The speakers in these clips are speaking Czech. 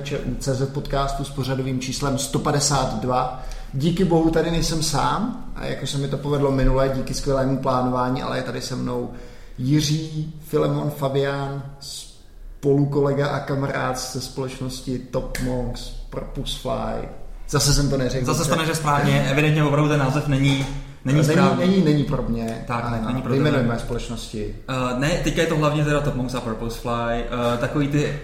posluchače u CZ podcastu s pořadovým číslem 152. Díky bohu tady nejsem sám, a jako se mi to povedlo minule, díky skvělému plánování, ale je tady se mnou Jiří Filemon Fabián, spolukolega a kamarád ze společnosti Top Monks, Propusfly. Zase jsem to neřekl. Zase to neřekl správně, evidentně opravdu ten název není Není, není, není, není pro mě. Tak, ne, není pro Vyjmenujeme společnosti. Uh, ne, teďka je to hlavně teda Top Monks a Purposefly. Uh, takový ty,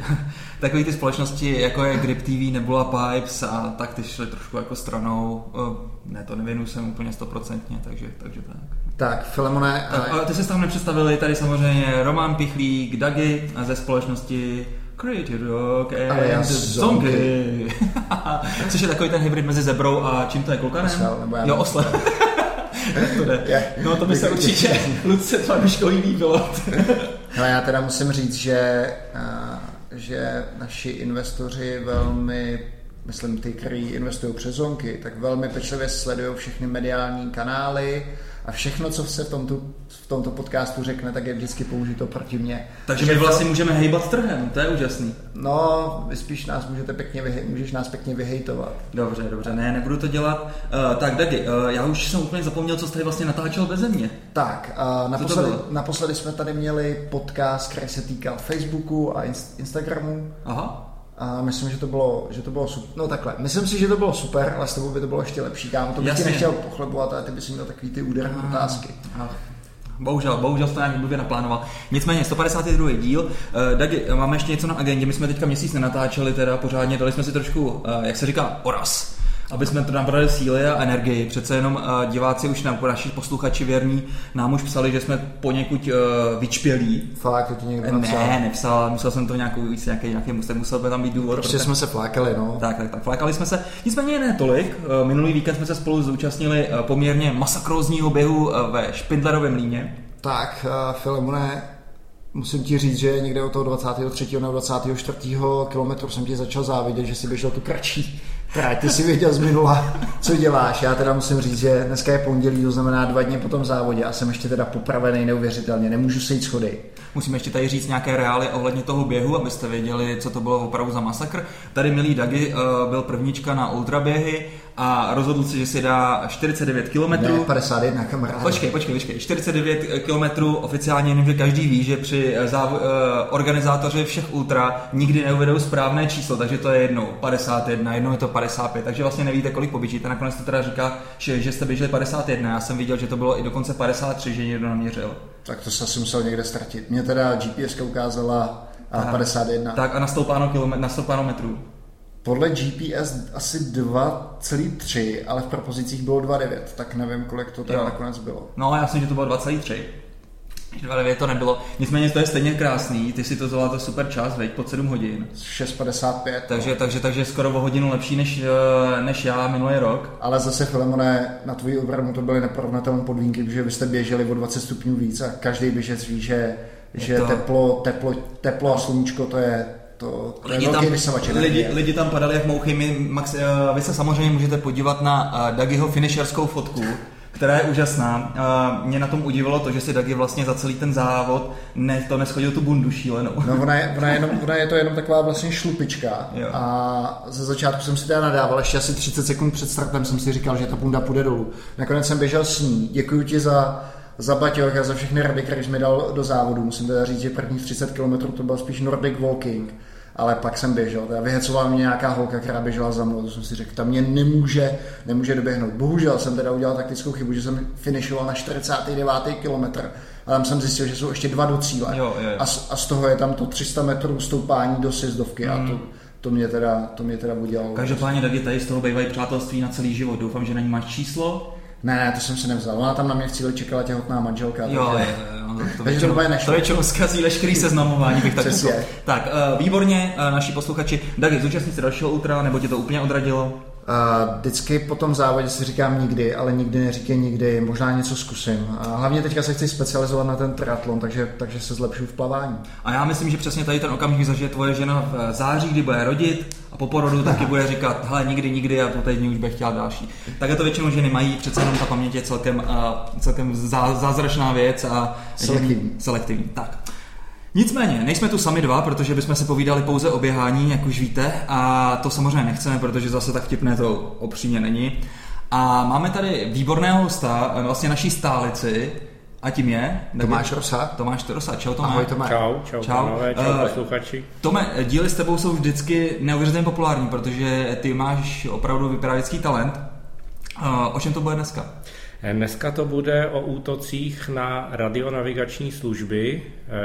takový ty společnosti, jako je Grip TV, Nebula Pipes a tak ty šly trošku jako stranou. Uh, ne, to nevěnu jsem úplně stoprocentně, takže, takže tak. Tak, Filemone... Tak, ale ty se tam nepředstavili, tady samozřejmě Roman Pichlík, Dagi ze společnosti Creative Rock and Zombie. Což je takový ten hybrid mezi zebrou a čím to je klukanem? Osel, nebo já jo, osle. to jde. No to by se určitě Luce Tvaruško líbilo. No já teda musím říct, že, že naši investoři velmi myslím ty, kteří investují přes zonky, tak velmi pečlivě sledují všechny mediální kanály, a všechno, co se v tomto, v tomto podcastu řekne, tak je vždycky použito proti mně. Takže my vlastně to... můžeme hejbat trhem, to je úžasný. No, vy spíš nás můžete pěkně vyhej, můžeš nás pěkně vyhejtovat. Dobře, dobře, ne, nebudu to dělat. Uh, tak, Dagi, uh, já už jsem úplně zapomněl, co jste tady vlastně natáčel bez mě. Tak, uh, naposledy, naposledy jsme tady měli podcast, který se týkal Facebooku a Instagramu. Aha. A myslím, že to bylo, že to bylo super. No takhle, myslím si, že to bylo super, ale s tebou by to bylo ještě lepší, kámo. To bych ti nechtěl pochlebovat, ale ty bys měl takový ty úderné otázky. Bohužel, bohužel to nějak blbě naplánoval. Nicméně, 152. díl. Uh, Dagi, máme ještě něco na agendě. My jsme teďka měsíc nenatáčeli, teda pořádně, dali jsme si trošku, uh, jak se říká, oraz aby jsme to nabrali síly a energii. Přece jenom uh, diváci už nám, naši posluchači věrní, nám už psali, že jsme poněkud uh, vyčpělí. Fakt, to ti někdo napsal? Ne, nepsal, musel jsem to nějakou víc, nějaký, nějaký musel, musel by tam být důvod. Prostě jsme se flákali, no. Tak, tak, tak, flákali jsme se. Nicméně ne tolik. Uh, minulý víkend jsme se spolu zúčastnili poměrně masakrózního běhu ve Špindlerovém líně. Tak, Filemone, musím ti říct, že někde od toho 23. nebo 24. kilometru jsem ti začal závidět, že si běžel tu kratší trať. Ty jsi věděl z minula, co děláš. Já teda musím říct, že dneska je pondělí, to znamená dva dny po tom závodě a jsem ještě teda popravený neuvěřitelně. Nemůžu sejít schody. Musíme ještě tady říct nějaké reály ohledně toho běhu, abyste věděli, co to bylo opravdu za masakr. Tady milý Dagi uh, byl prvnička na ultraběhy, a rozhodl se, že si dá 49 km. Ne, 51, kamaráde. Počkej, počkej, počkej. 49 km oficiálně jenom, že každý ví, že při eh, záv- uh, organizátoři všech ultra nikdy neuvedou správné číslo, takže to je jednou 51, jednou je to 55, takže vlastně nevíte, kolik poběžíte. Nakonec to teda říká, že, že jste běželi 51, já jsem viděl, že to bylo i dokonce 53, že někdo naměřil. Tak to se asi musel někde ztratit. Mě teda GPS ukázala a 51. Tak a nastoupáno, kilometr, nastoupáno metrů. Podle GPS asi 2,3, ale v propozicích bylo 2,9, tak nevím, kolik to teda nakonec bylo. No, já myslím, že to bylo 2,3. 2,9 to nebylo. Nicméně to je stejně krásný, ty si to zvládl super čas, veď, pod 7 hodin. 6,55. Takže, no. takže, takže skoro o hodinu lepší než, eh, než já minulý rok. Ale zase, Filemone, na tvoji obranu to byly neporovnatelné podmínky, protože vy jste běželi o 20 stupňů víc a každý běžec ví, že, že to... teplo, teplo, teplo a sluníčko to je to, to lidi, tam, lidi, lidi tam padali jak mouchy. My, Max, uh, vy se samozřejmě můžete podívat na uh, Dagiho finisherskou fotku, která je úžasná. Uh, mě na tom udivilo to, že si Dagi vlastně za celý ten závod ne, to neschodil tu bundu šílenou. No ona je, ona je, jenom, ona je to jenom taková vlastně šlupička jo. a ze začátku jsem si teda nadával, ještě asi 30 sekund před startem jsem si říkal, že ta bunda půjde dolů. Nakonec jsem běžel s ní. Děkuji ti za za baťoch a za všechny rady, které jsi mi dal do závodu. Musím teda říct, že prvních 30 km to byl spíš Nordic Walking, ale pak jsem běžel. Teda vyhecovala mě nějaká holka, která běžela za mnou, to jsem si řekl, tam mě nemůže, nemůže doběhnout. Bohužel jsem teda udělal taktickou chybu, že jsem finišoval na 49. kilometr a tam jsem zjistil, že jsou ještě dva do cíle. Jo, jo. A, z, a z toho je tam to 300 metrů stoupání do sjezdovky mm. a to, to mě teda, to mě teda udělalo. Každopádně Dagi, tady z toho bývají přátelství na celý život. Doufám, že na ní máš číslo ne, to jsem si nevzal. Ona tam na mě v cíli čekala těhotná manželka. Jo, takže, je, jo, to, to, většinou, to většinou zkazí veškerý seznamování, bych tak. Tak, uh, výborně, uh, naši posluchači. Dagi, zúčastní se dalšího ultra, nebo tě to úplně odradilo? Uh, vždycky po tom závodě si říkám nikdy, ale nikdy neříkej nikdy, možná něco zkusím. Uh, hlavně teďka se chci specializovat na ten triatlon, takže, takže se zlepšu v plavání. A já myslím, že přesně tady ten okamžik zažije tvoje žena v září, kdy bude rodit a po porodu taky bude říkat, hele, nikdy, nikdy a po týdni už bych chtěl další. Tak to většinou ženy mají, přece jenom ta paměť je celkem, uh, celkem zá, zázračná věc a selektivní. selektivní. Tak. Nicméně, nejsme tu sami dva, protože bychom se povídali pouze o běhání, jak už víte, a to samozřejmě nechceme, protože zase tak vtipné to opřímně není. A máme tady výborného hosta, vlastně naší stálici, a tím je? Tomáš Rosa. Tomáš Rosa, čau Tomáš. Ahoj Tomáš. Čau, čau, čau, pánové, čau uh, posluchači. Tome, díly s tebou jsou vždycky neuvěřitelně populární, protože ty máš opravdu vypravěcký talent. Uh, o čem to bude dneska? Eh, dneska to bude o útocích na radionavigační služby,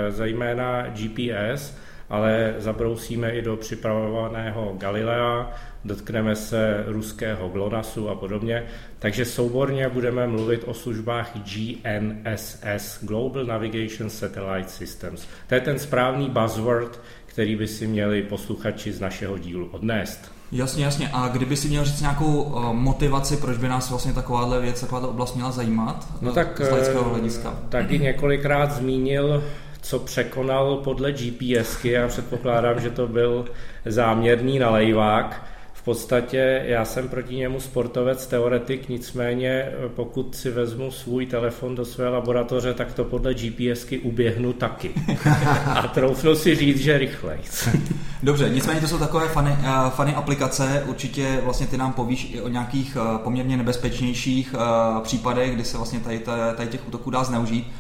zejména GPS, ale zabrousíme i do připravovaného Galilea, dotkneme se ruského GLONASSu a podobně. Takže souborně budeme mluvit o službách GNSS, Global Navigation Satellite Systems. To je ten správný buzzword, který by si měli posluchači z našeho dílu odnést. Jasně, jasně. A kdyby si měl říct nějakou uh, motivaci, proč by nás vlastně takováhle věc, takováhle oblast měla zajímat? No tak, z lidského hlediska. Taky několikrát zmínil co překonal podle GPSky a předpokládám, že to byl záměrný nalejvák. V podstatě já jsem proti němu sportovec, teoretik, nicméně pokud si vezmu svůj telefon do své laboratoře, tak to podle GPSky uběhnu taky. A troufnu si říct, že rychleji. Dobře, nicméně to jsou takové fany, uh, fany aplikace, určitě vlastně ty nám povíš i o nějakých uh, poměrně nebezpečnějších případech, kdy se vlastně tady, tady těch útoků dá zneužít.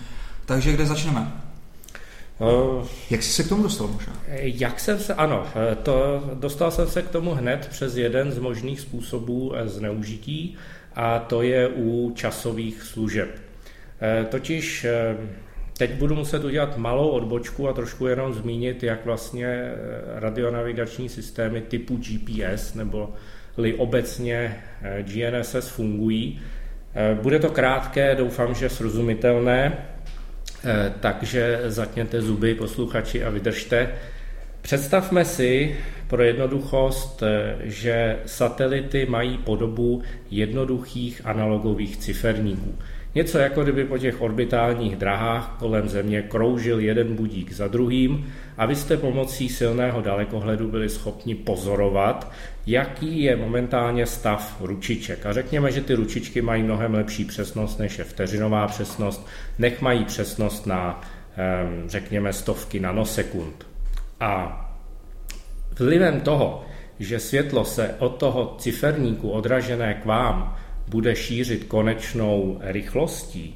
Takže kde začneme? Uh, Jak jsi se k tomu dostal možná? Jak jsem se, ano, eh, to, dostal jsem se k tomu hned přes jeden z možných způsobů eh, zneužití a to je u časových služeb. Totiž teď budu muset udělat malou odbočku a trošku jenom zmínit, jak vlastně radionavigační systémy typu GPS nebo li obecně GNSS fungují. Bude to krátké, doufám, že srozumitelné. Eh, takže zatněte zuby, posluchači, a vydržte. Představme si pro jednoduchost, eh, že satelity mají podobu jednoduchých analogových ciferníků. Něco jako kdyby po těch orbitálních drahách kolem Země kroužil jeden budík za druhým a vy jste pomocí silného dalekohledu byli schopni pozorovat, jaký je momentálně stav ručiček. A řekněme, že ty ručičky mají mnohem lepší přesnost než je vteřinová přesnost, nech mají přesnost na, řekněme, stovky nanosekund. A vlivem toho, že světlo se od toho ciferníku odražené k vám bude šířit konečnou rychlostí,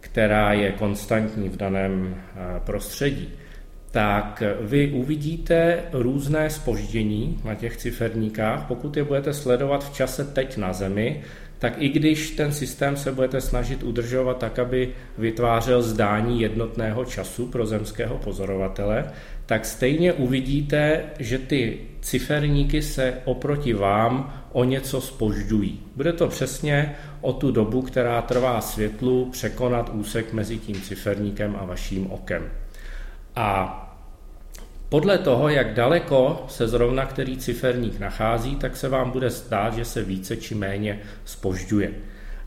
která je konstantní v daném eh, prostředí, tak vy uvidíte různé spoždění na těch ciferníkách. Pokud je budete sledovat v čase teď na Zemi, tak i když ten systém se budete snažit udržovat tak, aby vytvářel zdání jednotného času pro zemského pozorovatele, tak stejně uvidíte, že ty ciferníky se oproti vám o něco spožďují. Bude to přesně o tu dobu, která trvá světlu překonat úsek mezi tím ciferníkem a vaším okem. A podle toho, jak daleko se zrovna který ciferník nachází, tak se vám bude zdát, že se více či méně spožďuje.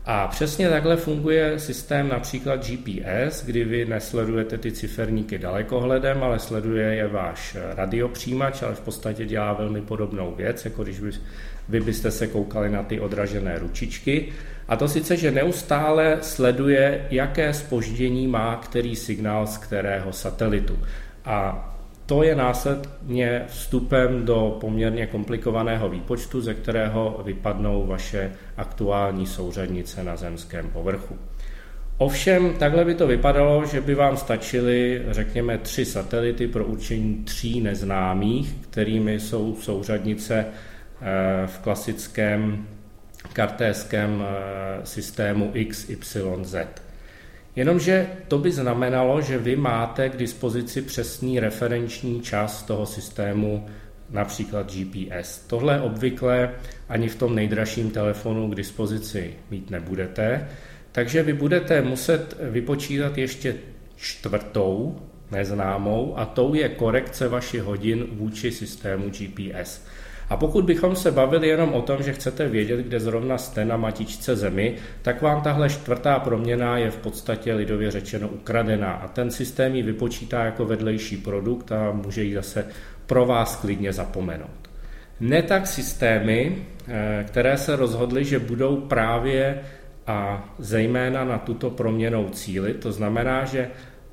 A přesně takhle funguje systém například GPS, kdy vy nesledujete ty ciferníky dalekohledem, ale sleduje je váš radiopřijímač, ale v podstatě dělá velmi podobnou věc, jako když by, vy byste se koukali na ty odražené ručičky. A to sice, že neustále sleduje, jaké spoždění má který signál z kterého satelitu. A to je následně vstupem do poměrně komplikovaného výpočtu, ze kterého vypadnou vaše aktuální souřadnice na zemském povrchu. Ovšem, takhle by to vypadalo, že by vám stačily, řekněme, tři satelity pro určení tří neznámých, kterými jsou souřadnice eh, v klasickém kartéském eh, systému XYZ. Jenomže to by znamenalo, že vy máte k dispozici přesný referenční čas toho systému, například GPS. Tohle obvykle ani v tom nejdražším telefonu k dispozici mít nebudete, takže vy budete muset vypočítat ještě čtvrtou neznámou a tou je korekce vašich hodin vůči systému GPS. A pokud bychom se bavili jenom o tom, že chcete vědět, kde zrovna jste na matičce Zemi, tak vám tahle čtvrtá proměna je v podstatě lidově řečeno ukradená a ten systém ji vypočítá jako vedlejší produkt a může ji zase pro vás klidně zapomenout. Ne tak systémy, eh, které se rozhodly, že budou právě a zejména na tuto proměnou cíly, to znamená, že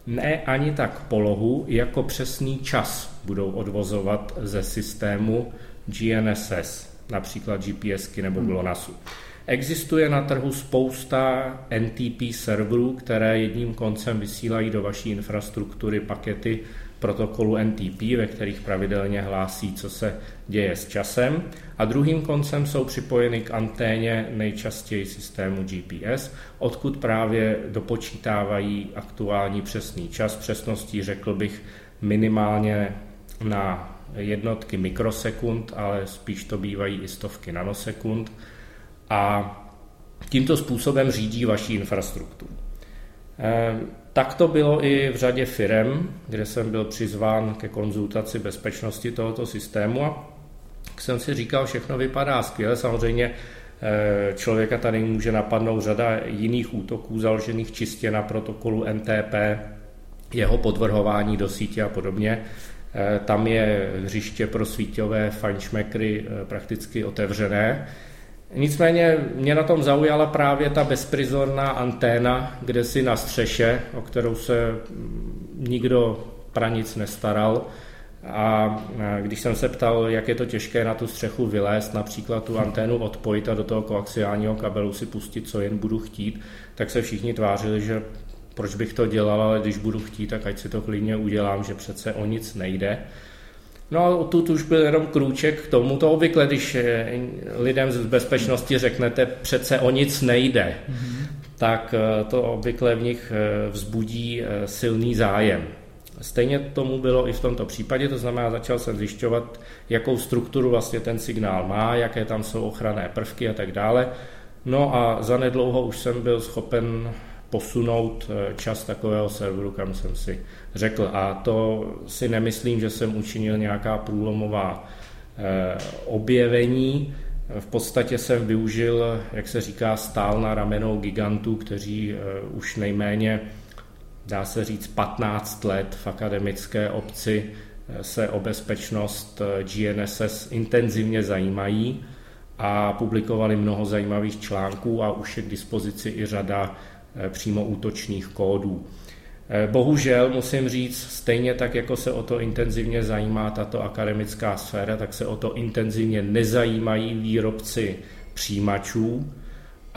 ne ani tak polohu, jako přesný čas budou odvozovat ze systému GNSS, například GPSky nebo. GLONASSu. Existuje na trhu spousta NTP serverů, které jedním koncem vysílají do vaší infrastruktury pakety protokolu NTP, ve kterých pravidelně hlásí, co se děje s časem. A druhým koncem jsou připojeny k anténě nejčastěji systému GPS, odkud právě dopočítávají aktuální přesný čas. Přesností řekl bych minimálně na jednotky mikrosekund, ale spíš to bývají i stovky nanosekund. A tímto způsobem řídí vaši infrastrukturu. Ehm, tak to bylo i v řadě firem, kde jsem byl přizván ke konzultaci bezpečnosti tohoto systému a jsem si říkal, všechno vypadá skvěle. Samozřejmě eh, člověka tady může napadnout řada jiných útoků založených čistě na protokolu NTP, jeho podvrhování do sítě a podobně. Eh, tam je hřiště pro síťové fajnšmekry eh, prakticky otevřené. Nicméně mě na tom zaujala právě ta bezprizorná anténa, kde si na střeše, o kterou se nikdo pranic nestaral. A když jsem se ptal, jak je to těžké na tu střechu vylézt, například tu anténu odpojit a do toho koaxiálního kabelu si pustit, co jen budu chtít, tak se všichni tvářili, že proč bych to dělal, ale když budu chtít, tak ať si to klidně udělám, že přece o nic nejde. No a tu už byl jenom krůček k tomu. To obvykle, když eh, lidem z bezpečnosti řeknete, přece o nic nejde, mm-hmm. tak eh, to obvykle v nich eh, vzbudí silný zájem. Stejně tomu bylo i v tomto případě, to znamená, začal jsem zjišťovat, jakou strukturu vlastně ten signál má, jaké tam jsou ochranné prvky a tak dále. No a zanedlouho už jsem byl schopen posunout eh, čas takového serveru, kam jsem si řekl. A to si nemyslím, že jsem učinil nějaká průlomová eh, objevení. V podstatě jsem využil, jak se říká, stál na ramenou gigantů, kteří eh, už nejméně, dá se říct, 15 let v akademické obci se o bezpečnost GNSS intenzivně zajímají a publikovali mnoho zajímavých článků a už je k dispozici i řada přímo útočných kódů. Eh, bohužel musím říct, stejně tak, jako se o to intenzivně zajímá tato akademická sféra, tak se o to intenzivně nezajímají výrobci přijímačů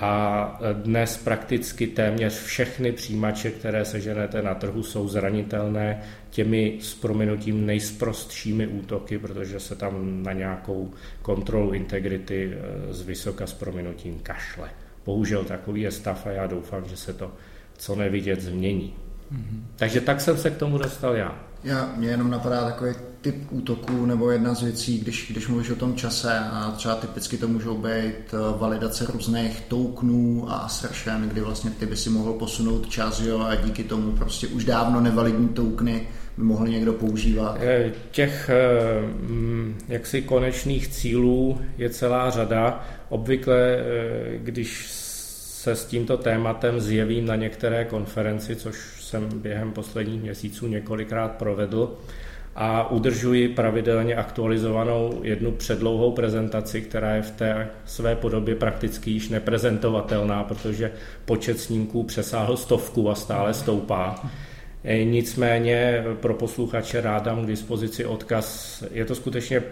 a dnes prakticky téměř všechny přijímače, které seženete na trhu, jsou zranitelné těmi s prominutím nejsprostšími útoky, protože se tam na nějakou kontrolu integrity eh, z vysoka s prominutím kašle. Bohužel takový je stav a já doufám, že se to co nevidět změní. Mm-hmm. Takže tak jsem se k tomu dostal já. Já, mě jenom napadá takový typ útoků nebo jedna z věcí, když, když mluvíš o tom čase a třeba typicky to můžou být eh, validace různých tokenů a assertion, kdy vlastně ty by si mohl posunout čas jo, a díky tomu prostě už dávno nevalidní tokeny by mohl někdo používat? Eh, těch eh, mm, jaksi konečných cílů je celá řada. Obvykle, když se s tímto tématem zjevím na některé konferenci, což jsem během posledních měsíců několikrát provedl, a udržuji pravidelně aktualizovanou jednu předlouhou prezentaci, která je v té své podobě prakticky již neprezentovatelná, protože počet snímků přesáhl stovku a stále stoupá. E, nicméně pro posluchače rád dám k dispozici odkaz. Je to skutečně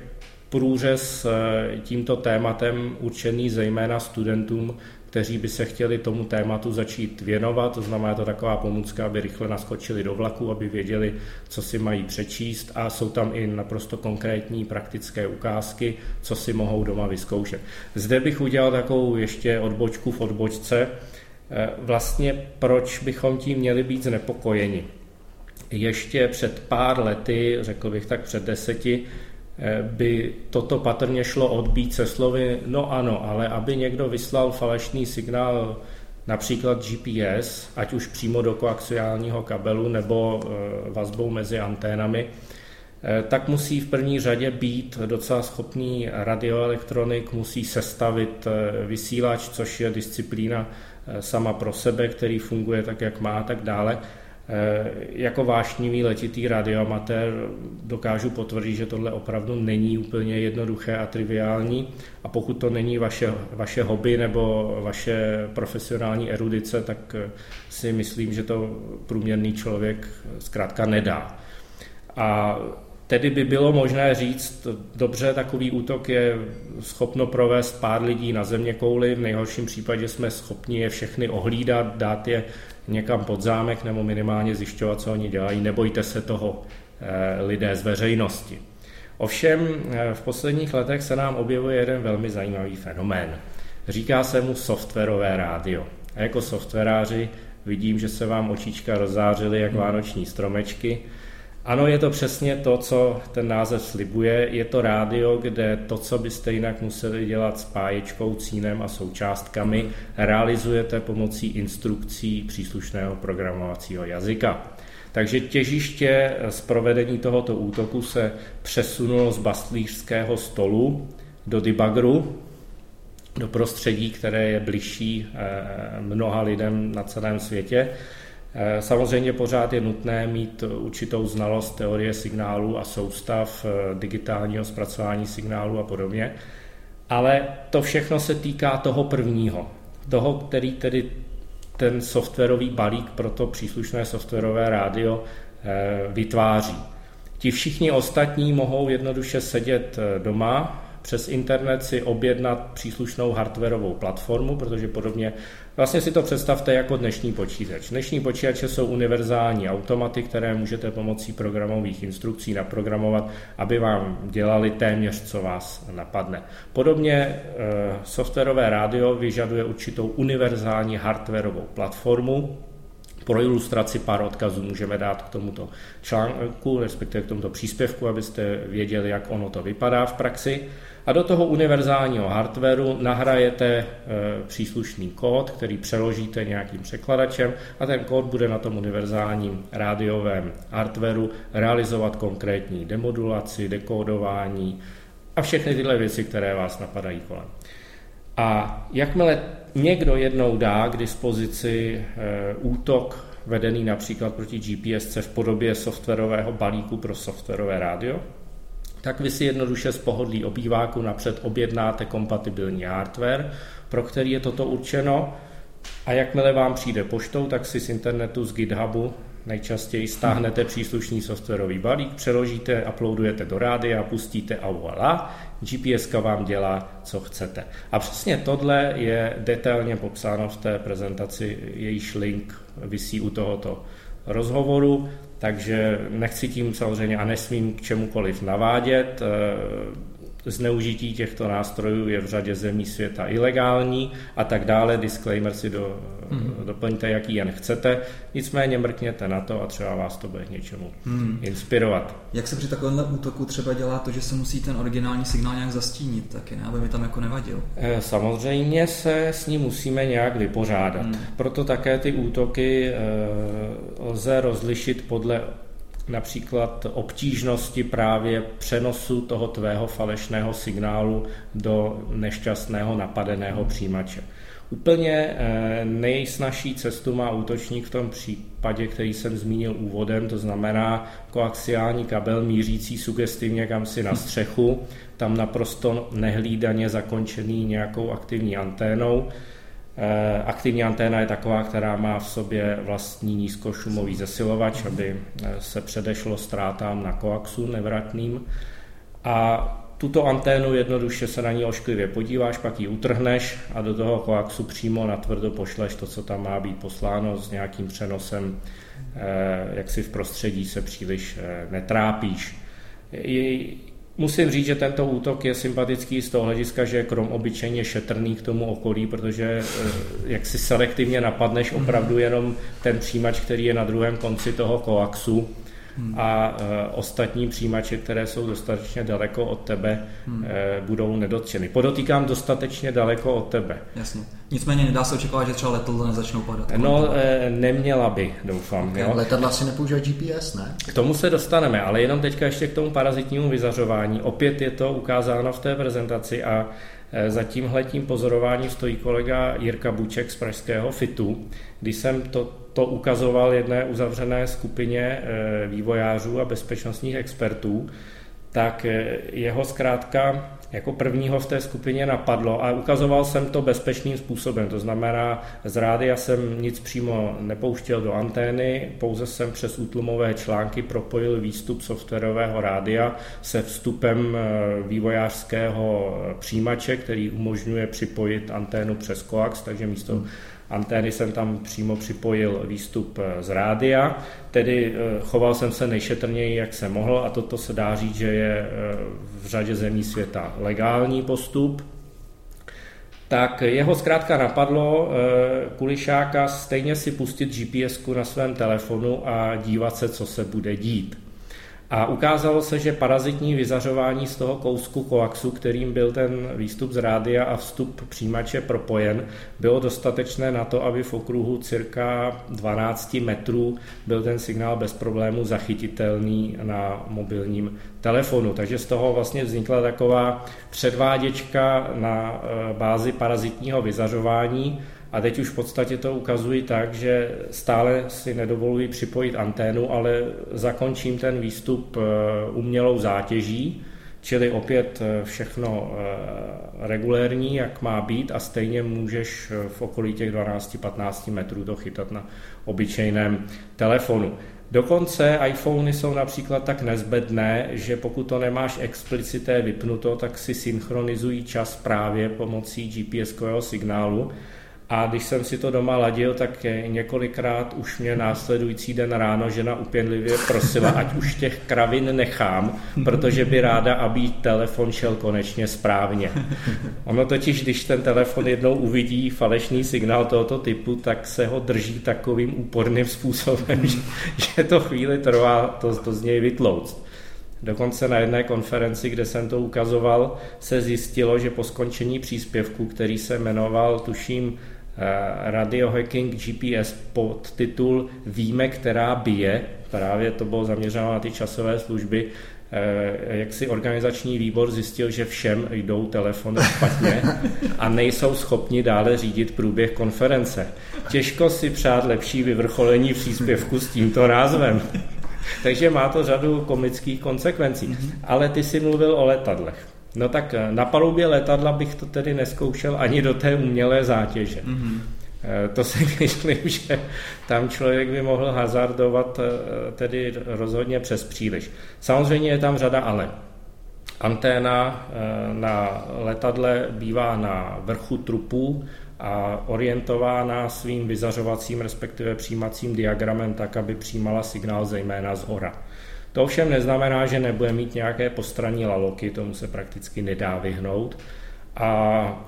průřez e, tímto tématem určený zejména studentům kteří by se chtěli tomu tématu začít věnovat, to znamená to taková pomůcka, aby rychle naskočili do vlaku, aby věděli, co si mají přečíst a jsou tam i naprosto konkrétní praktické ukázky, co si mohou doma vyzkoušet. Zde bych udělal takovou ještě odbočku v odbočce, eh, vlastně proč bychom tím měli být znepokojeni. Ještě před pár lety, řekl bych tak před deseti, by toto patrně šlo odbít se slovy, no ano, ale aby někdo vyslal falešný signál například GPS, ať už přímo do koaxiálního kabelu nebo eh, vazbou mezi anténami, eh, tak musí v první řadě být docela schopný radioelektronik, musí sestavit vysílač, což je disciplína sama pro sebe, který funguje tak, jak má a tak dále. Jako vášnivý letitý radioamatér dokážu potvrdit, že tohle opravdu není úplně jednoduché a triviální a pokud to není vaše, vaše hobby nebo vaše profesionální erudice, tak si myslím, že to průměrný člověk zkrátka nedá. A Tedy by bylo možné říct, dobře, takový útok je schopno provést pár lidí na země kouli, v nejhorším případě jsme schopni je všechny ohlídat, dát je někam pod zámek nebo minimálně zjišťovat, co oni dělají. Nebojte se toho eh, lidé z veřejnosti. Ovšem eh, v posledních letech se nám objevuje jeden velmi zajímavý fenomén. Říká se mu softwarové rádio. A jako softwaráři vidím, že se vám očička rozzářily jak vánoční stromečky, ano, je to přesně to, co ten název slibuje. Je to rádio, kde to, co byste jinak museli dělat s páječkou, cínem a součástkami, realizujete pomocí instrukcí příslušného programovacího jazyka. Takže těžiště z provedení tohoto útoku se přesunulo z bastlířského stolu do debugru, do prostředí, které je bližší eh, mnoha lidem na celém světě samozřejmě pořád je nutné mít určitou znalost teorie signálu a soustav eh, digitálního zpracování signálu a podobně, ale to všechno se týká toho prvního, toho, který tedy ten softwarový balík pro to příslušné softwarové rádio eh, vytváří. Ti všichni ostatní mohou jednoduše sedět doma, přes internet si objednat příslušnou hardwareovou platformu, protože podobně Vlastně si to představte jako dnešní počítač. Dnešní počítače jsou univerzální automaty, které můžete pomocí programových instrukcí naprogramovat, aby vám dělali téměř, co vás napadne. Podobně e, softwarové rádio vyžaduje určitou univerzální hardwareovou platformu, pro ilustraci pár odkazů můžeme dát k tomuto článku, respektive k tomuto příspěvku, abyste věděli, jak ono to vypadá v praxi. A do toho univerzálního hardwareu nahrajete e, příslušný kód, který přeložíte nějakým překladačem a ten kód bude na tom univerzálním rádiovém hardwareu realizovat konkrétní demodulaci, dekódování a všechny tyhle věci, které vás napadají kolem. A jakmile někdo jednou dá k dispozici e, útok vedený například proti GPSC v podobě softwarového balíku pro softwarové rádio, tak vy si jednoduše z pohodlí obýváku napřed objednáte kompatibilní hardware, pro který je toto určeno a jakmile vám přijde poštou, tak si z internetu, z GitHubu nejčastěji stáhnete příslušný softwarový balík, přeložíte, uploadujete do rádia, pustíte a voilà, GPS vám dělá, co chcete. A přesně tohle je detailně popsáno v té prezentaci, jejíž link visí u tohoto rozhovoru. Takže nechci tím samozřejmě a nesmím k čemukoliv navádět. Zneužití těchto nástrojů je v řadě zemí světa ilegální a tak dále. Disclaimer si do, hmm. doplňte, jaký jen chcete. Nicméně mrkněte na to a třeba vás to bude k něčemu hmm. inspirovat. Jak se při takovémhle útoku třeba dělá to, že se musí ten originální signál nějak zastínit, taky ne, aby mi tam jako nevadil? Eh, samozřejmě se s ním musíme nějak vypořádat. Hmm. Proto také ty útoky eh, lze rozlišit podle například obtížnosti právě přenosu toho tvého falešného signálu do nešťastného napadeného přijímače. Úplně eh, nejsnažší cestu má útočník v tom případě, který jsem zmínil úvodem, to znamená koaxiální kabel mířící sugestivně kam si na střechu, tam naprosto nehlídaně zakončený nějakou aktivní anténou, aktivní anténa je taková, která má v sobě vlastní nízkošumový zesilovač, aby eh, se předešlo ztrátám na koaxu nevratným. A tuto anténu jednoduše se na ní ošklivě podíváš, pak ji utrhneš a do toho koaxu přímo na tvrdo pošleš to, co tam má být posláno s nějakým přenosem, eh, jak si v prostředí se příliš netrápíš. Musím říct, že tento útok je sympatický z toho hlediska, že krom obyčejně šetrný k tomu okolí, protože eh, jak si selektivně napadneš opravdu jenom ten přijímač, který je na druhém konci toho koaxu, hmm. a e, ostatní přijímače, které jsou dostatečně daleko od tebe, hmm. e, budou nedotčeny. Podotýkám dostatečně daleko od tebe. Jasně. Nicméně nedá se očekávat, že třeba letadla nezačnou padat. No, e, neměla by, doufám. Okay. Jo? Letadla si nepoužívají GPS, ne? K tomu se dostaneme, ale jenom teďka ještě k tomu parazitnímu vyzařování. Opět je to ukázáno v té prezentaci a Za tímhletím pozorováním stojí kolega Jirka Buček z Pražského FITu. Když jsem to, to ukazoval jedné uzavřené skupině vývojářů a bezpečnostních expertů, tak jeho zkrátka jako prvního v té skupině napadlo a ukazoval jsem to bezpečným způsobem. To znamená, z rádia jsem nic přímo nepouštěl do antény, pouze jsem přes útlumové články propojil výstup softwarového rádia se vstupem eh, vývojářského přijímače, který umožňuje připojit anténu přes koax, takže místo antény jsem tam přímo připojil výstup eh, z rádia, tedy eh, choval jsem se nejšetrněji, jak se mohl a toto se dá říct, že je eh, v řadě zemí světa legální postup. Tak jeho zkrátka napadlo kulišáka stejně si pustit GPS na svém telefonu a dívat se, co se bude dít. A ukázalo se, že parazitní vyzařování z toho kousku koaxu, kterým byl ten výstup z rádia a vstup přijímače propojen, bylo dostatečné na to, aby v okruhu cirka 12 metrů byl ten signál bez problému zachytitelný na mobilním telefonu. Takže z toho vlastně vznikla taková předváděčka na eh, bázi parazitního vyzařování, a teď už v podstatě to ukazují tak, že stále si nedovoluji připojit anténu, ale zakončím ten výstup eh, umělou zátěží, čili opět eh, všechno eh, regulérní, jak má být a stejně můžeš v okolí těch 12-15 metrů to chytat na obyčejném telefonu. Dokonce iPhony jsou například tak nezbedné, že pokud to nemáš explicité vypnuto, tak si synchronizují čas právě pomocí GPS-kového signálu a když jsem si to doma ladil, tak několikrát už mě následující den ráno žena upěnlivě prosila, ať už těch kravin nechám, protože by ráda, aby telefon šel konečně správně. Ono totiž, když ten telefon jednou uvidí falešný signál tohoto typu, tak se ho drží takovým úporným způsobem, že, že to chvíli trvá to, to z něj vytlouct. Dokonce na jedné konferenci, kde jsem to ukazoval, se zjistilo, že po skončení příspěvku, který se jmenoval, tuším, Radio Hacking GPS pod titul Víme, která bije, právě to bylo zaměřeno na ty časové služby, eh, jak si organizační výbor zjistil, že všem jdou telefony špatně a nejsou schopni dále řídit průběh konference. Těžko si přát lepší vyvrcholení příspěvku s tímto názvem. Takže má to řadu komických konsekvencí. Ale ty si mluvil o letadlech. No tak eh, na palubě letadla bych to tedy neskoušel ani do té umělé zátěže. Mm-hmm. To si myslím, že tam člověk by mohl hazardovat eh, tedy rozhodně přes příliš. Samozřejmě je tam řada ale. Anténa na letadle bývá na vrchu trupu a orientována svým vyzařovacím, respektive přijímacím diagramem tak, aby přijímala signál zejména z hora. To ovšem neznamená, že nebude mít nějaké postranní laloky, tomu se prakticky nedá vyhnout. A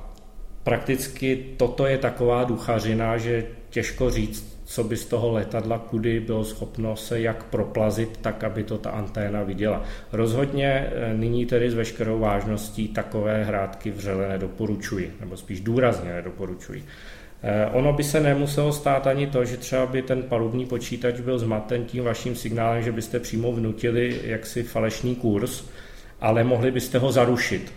prakticky toto je taková duchařina, že těžko říct, co by z toho letadla kudy bylo schopno se jak proplazit, tak aby to ta anténa viděla. Rozhodně eh, nyní tedy s veškerou vážností takové hrátky vřele nedoporučuji, nebo spíš důrazně nedoporučuji. Eh, ono by se nemuselo stát ani to, že třeba by ten palubní počítač byl zmaten tím vaším signálem, že byste přímo vnutili jaksi falešný kurz, ale mohli byste ho zarušit.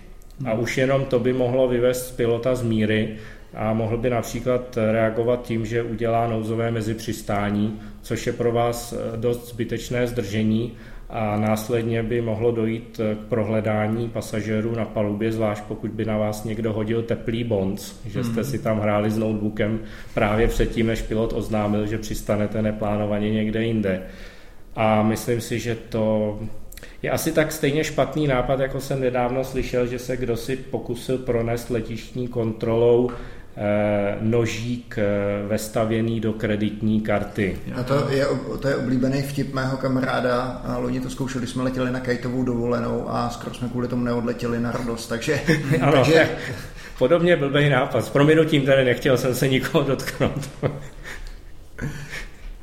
A hmm. už jenom to by mohlo vyvést pilota z míry a mohl by například reagovat tím, že udělá nouzové mezipřistání, což je pro vás eh, dost zbytečné zdržení a následně by mohlo dojít k prohledání pasažérů na palubě, zvlášť pokud by na vás někdo hodil teplý bonc, že jste mhm. si tam hráli s notebookem právě předtím, než pilot oznámil, že přistanete neplánovaně někde jinde. A myslím si, že to je asi tak stejně špatný nápad, jako jsem nedávno slyšel, že se kdo si pokusil pronést letištní kontrolou nožík eh, vestavěný do kreditní karty. A to je, to je oblíbený vtip mého kamaráda. A loni to zkoušeli, jsme letěli na kajtovou dovolenou a skoro jsme kvůli tomu neodletěli na radost. Takže, ano, takže... podobně blbý nápad. S prominutím tady nechtěl jsem se nikoho dotknout.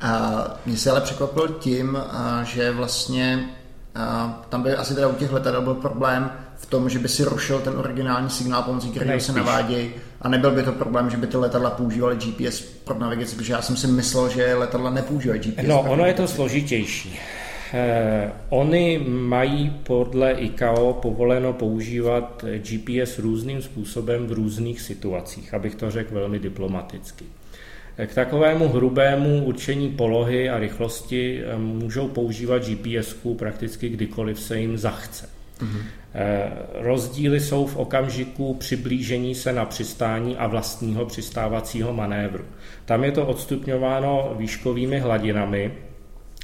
a mě se ale překvapil tím, že vlastně tam by asi teda u těch letadel byl problém v tom, že by si rušil ten originální signál, pomocí kterého se navádějí a nebyl by to problém, že by ty letadla používaly GPS pro navigaci, protože já jsem si myslel, že letadla nepoužívají GPS. No, ono je to složitější. Eh, oni mají podle ICAO povoleno používat GPS různým způsobem v různých situacích, abych to řekl velmi diplomaticky. K takovému hrubému určení polohy a rychlosti eh, můžou používat GPS prakticky kdykoliv se jim zachce. Mm-hmm. Rozdíly jsou v okamžiku přiblížení se na přistání a vlastního přistávacího manévru. Tam je to odstupňováno výškovými hladinami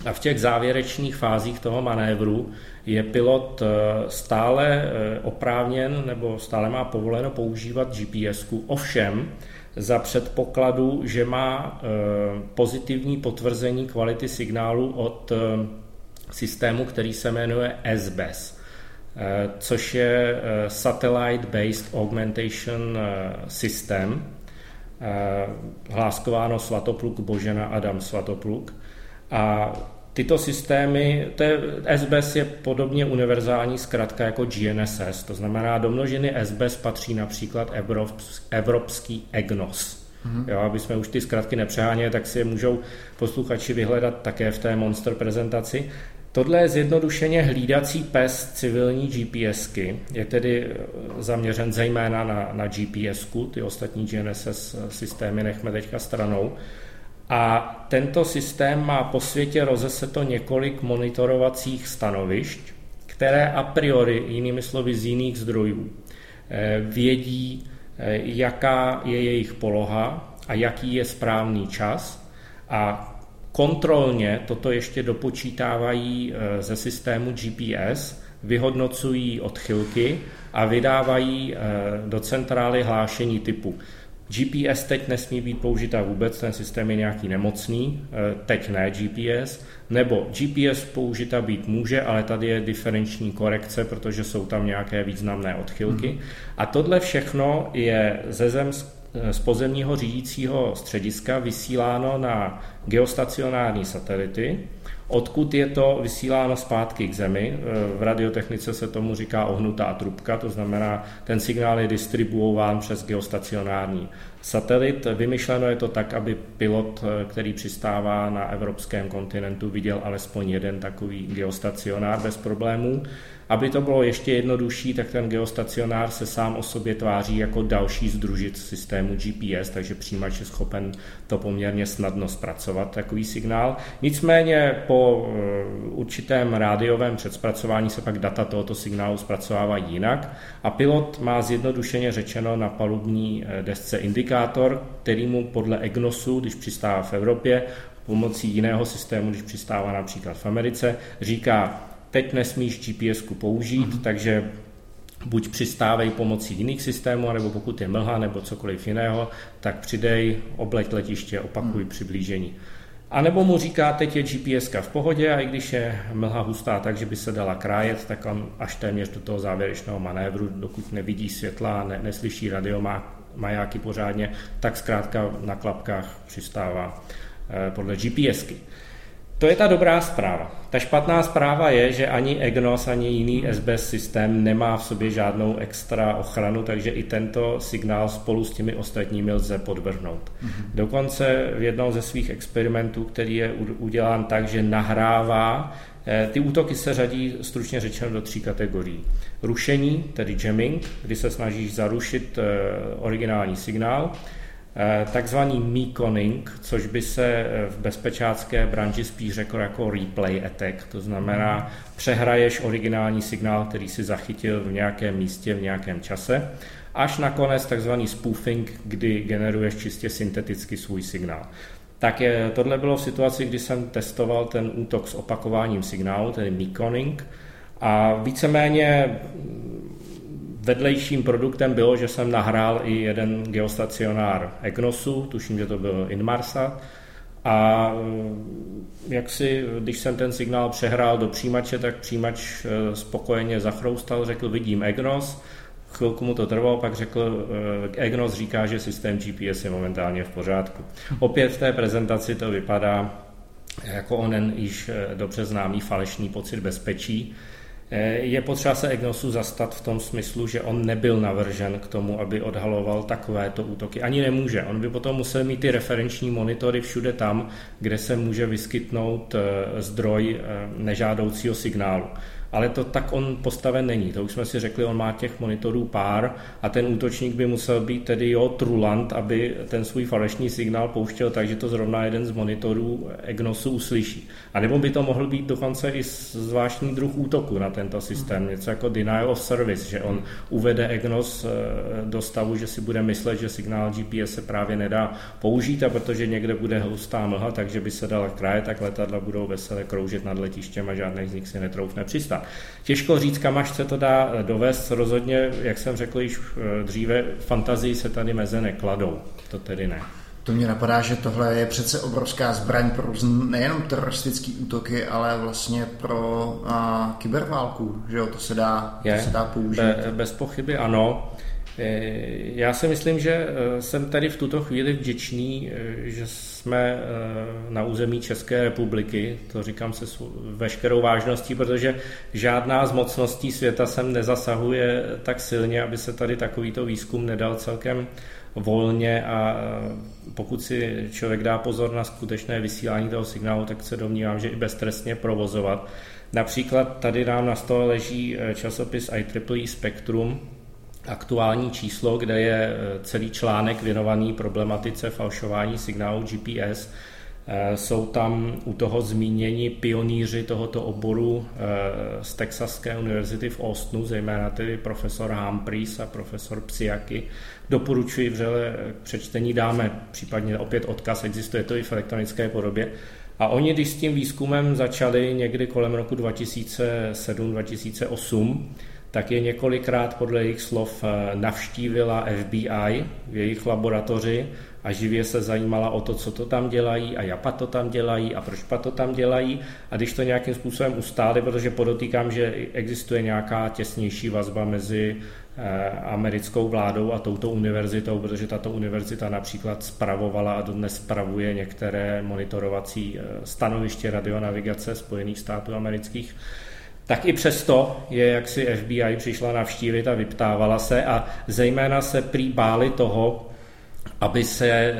a v těch závěrečných fázích toho manévru je pilot eh, stále oprávněn nebo stále má povoleno používat GPS. Ovšem, za předpokladu, že má eh, pozitivní potvrzení kvality signálu od eh, systému, který se jmenuje SBES, eh, což je Satellite Based Augmentation System, hláskováno Svatopluk Božena Adam Svatopluk. A Tyto systémy, to je, SBS je podobně univerzální zkrátka jako GNSS, to znamená do množiny SBS patří například evropský EGNOS. Mm-hmm. Jo, aby jsme už ty zkratky nepřeháněli, tak si je můžou posluchači vyhledat také v té Monster prezentaci. Tohle je zjednodušeně hlídací pes civilní GPSky, je tedy zaměřen zejména na, na GPSku, ty ostatní GNSS systémy nechme teďka stranou. A tento systém má po světě rozeseto několik monitorovacích stanovišť, které a priori, jinými slovy z jiných zdrojů, eh, vědí, eh, jaká je jejich poloha a jaký je správný čas. A kontrolně toto ještě dopočítávají eh, ze systému GPS, vyhodnocují odchylky a vydávají do centrály hlášení typu GPS teď nesmí být použita vůbec, ten systém je nějaký nemocný, eh, teď ne GPS, nebo GPS použita být může, ale tady je diferenční korekce, protože jsou tam nějaké významné odchylky. Hmm. A tohle všechno je ze zem eh, z pozemního řídícího střediska vysíláno na geostacionární satelity, Odkud je to vysíláno zpátky k Zemi? E, v radiotechnice se tomu říká ohnutá trubka, to znamená, ten signál je distribuován přes geostacionární satelit. Vymyšleno je to tak, aby pilot, e, který přistává na evropském kontinentu, viděl alespoň jeden takový geostacionár bez problémů. Aby to bylo ještě jednodušší, tak ten geostacionár se sám o sobě tváří jako další združit systému GPS, takže přijímač je schopen to poměrně snadno zpracovat, takový signál. Nicméně po eh, určitém rádiovém předspracování se pak data tohoto signálu zpracovávají jinak a pilot má zjednodušeně řečeno na palubní eh, desce indikátor, který mu podle EGNOSu, když přistává v Evropě, pomocí jiného systému, když přistává například v Americe, říká, teď nesmíš GPS použít, mm-hmm. takže buď přistávej pomocí jiných systémů, nebo pokud je mlha nebo cokoliv jiného, tak přidej, obleť letiště, opakuj mm. přiblížení. A nebo mu říká, teď je GPS v pohodě a i když je mlha hustá tak, že by se dala krájet, tak on až téměř do toho závěrečného manévru, dokud nevidí světla, ne, neslyší radiomajáky pořádně, tak zkrátka na klapkách přistává eh, podle GPSky. To je ta dobrá zpráva. Ta špatná zpráva je, že ani EGNOS, ani jiný SBS systém nemá v sobě žádnou extra ochranu, takže i tento signál spolu s těmi ostatními lze podvrhnout. Mm-hmm. Dokonce v jednom ze svých experimentů, který je udělán tak, že nahrává, eh, ty útoky se řadí stručně řečeno do tří kategorií. Rušení, tedy jamming, kdy se snažíš zarušit eh, originální signál, takzvaný meconing, což by se eh, v bezpečácké branži spíš řekl jako replay attack, to znamená přehraješ originální signál, který si zachytil v nějakém místě, v nějakém čase, až nakonec takzvaný spoofing, kdy generuješ čistě synteticky svůj signál. Tak je, tohle bylo v situaci, kdy jsem testoval ten útok s opakováním signálu, tedy meconing, a víceméně Vedlejším produktem bylo, že jsem nahrál i jeden geostacionár EGNOSu, tuším, že to byl Inmarsat, a eh, jak si, když jsem ten signál přehrál do přijímače, tak přijímač eh, spokojeně zachroustal, řekl, vidím EGNOS, chvilku mu to trvalo, pak řekl, eh, EGNOS říká, že systém GPS je momentálně v pořádku. Opět v té prezentaci to vypadá jako onen již dobře známý falešný pocit bezpečí, je potřeba se EGNOSu zastat v tom smyslu, že on nebyl navržen k tomu, aby odhaloval takovéto útoky. Ani nemůže. On by potom musel mít ty referenční monitory všude tam, kde se může vyskytnout eh, zdroj eh, nežádoucího signálu ale to tak on postaven není. To už jsme si řekli, on má těch monitorů pár a ten útočník by musel být tedy jo trulant, aby ten svůj falešný signál pouštěl takže to zrovna jeden z monitorů EGNOSu uslyší. A nebo by to mohl být dokonce i zvláštní druh útoku na tento systém, mhm. něco jako denial of service, že on uvede EGNOS eh, do stavu, že si bude myslet, že signál GPS se právě nedá použít a protože někde bude hustá mlha, takže by se dala kraje, tak letadla budou veselé kroužit nad letištěm a žádný z nich si netroufne přistát. Těžko říct, kam až se to dá dovést. Rozhodně, jak jsem řekl již eh, dříve, fantazii se tady meze nekladou. To tedy ne. To mě napadá, že tohle je přece obrovská zbraň pro nejenom teroristické útoky, ale vlastně pro a, kyberválku, že jo, to se dá, je, to se dá použít. Be, bez pochyby ano. Eh, já si myslím, že eh, jsem tady v tuto chvíli vděčný, eh, že jsme na území České republiky, to říkám se veškerou vážností, protože žádná z mocností světa sem nezasahuje tak silně, aby se tady takovýto výzkum nedal celkem volně a pokud si člověk dá pozor na skutečné vysílání toho signálu, tak se domnívám, že i beztrestně provozovat. Například tady nám na stole leží časopis IEEE Spectrum, aktuální číslo, kde je e, celý článek věnovaný problematice falšování signálu GPS. E, jsou tam u toho zmíněni pionýři tohoto oboru e, z Texaské univerzity v Austinu, zejména tedy profesor Humphreys a profesor Psiaky. Doporučuji vřele k přečtení, dáme případně opět odkaz, existuje to i v elektronické podobě. A oni, když s tím výzkumem začali někdy kolem roku 2007-2008, tak je několikrát podle jejich slov eh, navštívila FBI v jejich laboratoři a živě se zajímala o to, co to tam dělají a japa to tam dělají a proč to tam dělají. A když to nějakým způsobem ustáli, protože podotýkám, že existuje nějaká těsnější vazba mezi eh, americkou vládou a touto univerzitou, protože tato univerzita například spravovala a dodnes spravuje některé monitorovací eh, stanoviště radionavigace Spojených států amerických tak i přesto je, jak si FBI přišla navštívit a vyptávala se a zejména se prý báli toho, aby se e,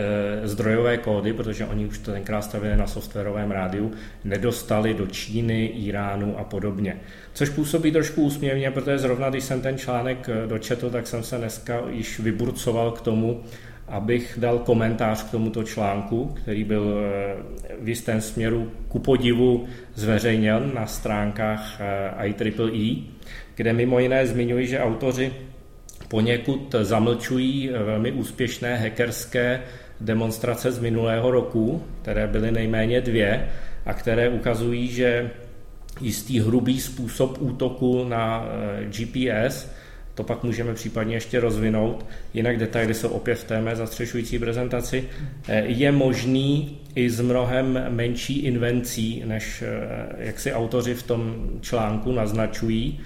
zdrojové kódy, protože oni už to tenkrát stavili na softwarovém rádiu, nedostali do Číny, Iránu a podobně. Což působí trošku úsměvně, protože zrovna když jsem ten článek e, dočetl, tak jsem se dneska již vyburcoval k tomu, abych dal komentář k tomuto článku, který byl eh, v jistém směru ku podivu zveřejněn na stránkách eh, IEEE, kde mimo jiné zmiňuji, že autoři poněkud zamlčují eh, velmi úspěšné hackerské demonstrace z minulého roku, které byly nejméně dvě a které ukazují, že jistý hrubý způsob útoku na GPS to pak můžeme případně ještě rozvinout. Jinak detaily jsou opět v té mé zastřešující prezentaci. Eh, je možný i s mnohem menší invencí, než eh, jak si autoři v tom článku naznačují.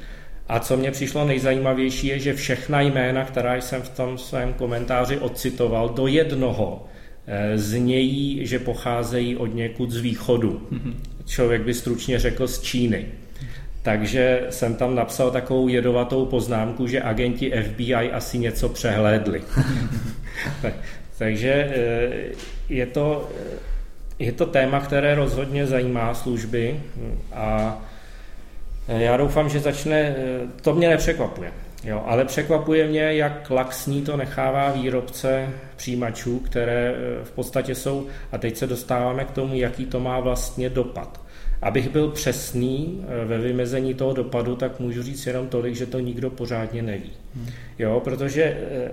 A co mě přišlo nejzajímavější je, že všechna jména, která jsem v tom svém komentáři ocitoval, do jednoho eh, znějí, že pocházejí od někud z východu. Mhm. Člověk by stručně řekl z Číny. Takže jsem tam napsal takovou jedovatou poznámku, že agenti FBI asi něco přehlédli. Takže eh, je to, eh, je to téma, které rozhodně zajímá služby a eh, já doufám, že začne, to mě nepřekvapuje, jo, ale překvapuje mě, jak laxní to nechává výrobce přijímačů, které v podstatě jsou, a teď se dostáváme k tomu, jaký to má vlastně dopad. Abych byl přesný eh, ve vymezení toho dopadu, tak můžu říct jenom tolik, že to nikdo pořádně neví. Hmm. Jo, protože eh,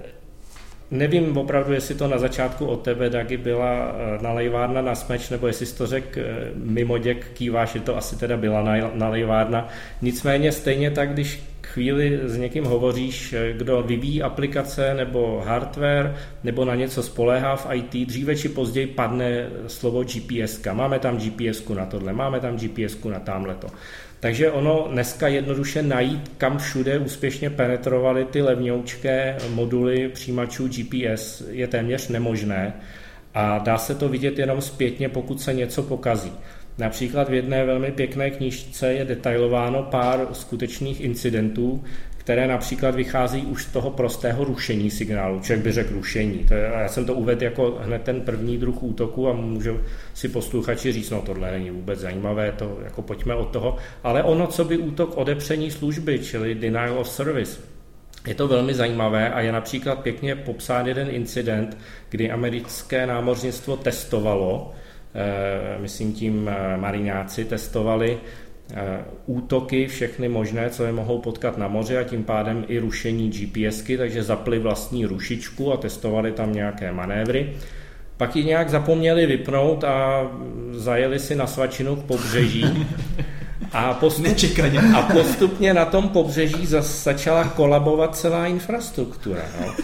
Nevím opravdu, jestli to na začátku od tebe, Dagi, byla eh, nalejvárna na smeč, nebo jestli jsi to řekl mimo děk, kýváš, že to asi teda byla nalejvárna. Nicméně stejně tak, když chvíli s někým hovoříš, kdo vyvíjí aplikace nebo hardware, nebo na něco spoléhá v IT, dříve či později padne slovo GPS. Máme tam GPS na tohle, máme tam GPS na tamhleto. Takže ono dneska jednoduše najít, kam všude úspěšně penetrovaly ty levňoučké moduly přijímačů GPS je téměř nemožné a dá se to vidět jenom zpětně, pokud se něco pokazí. Například v jedné velmi pěkné knižce je detailováno pár skutečných incidentů, které například vychází už z toho prostého rušení signálu. Člověk by řekl rušení. To je, já jsem to uvedl jako hned ten první druh útoku a můžu si posluchači říct, no tohle není vůbec zajímavé, to jako pojďme od toho. Ale ono, co by útok odepření služby, čili denial of service, je to velmi zajímavé a je například pěkně popsán jeden incident, kdy americké námořnictvo testovalo, myslím tím eh, marináci, testovali Eh, útoky, všechny možné, co je mohou potkat na moři a tím pádem i rušení GPSky, takže zapli vlastní rušičku a testovali tam nějaké manévry. Pak ji nějak zapomněli vypnout a zajeli si na svačinu k pobřeží. A, postup, a postupně na tom pobřeží začala kolabovat celá infrastruktura. No.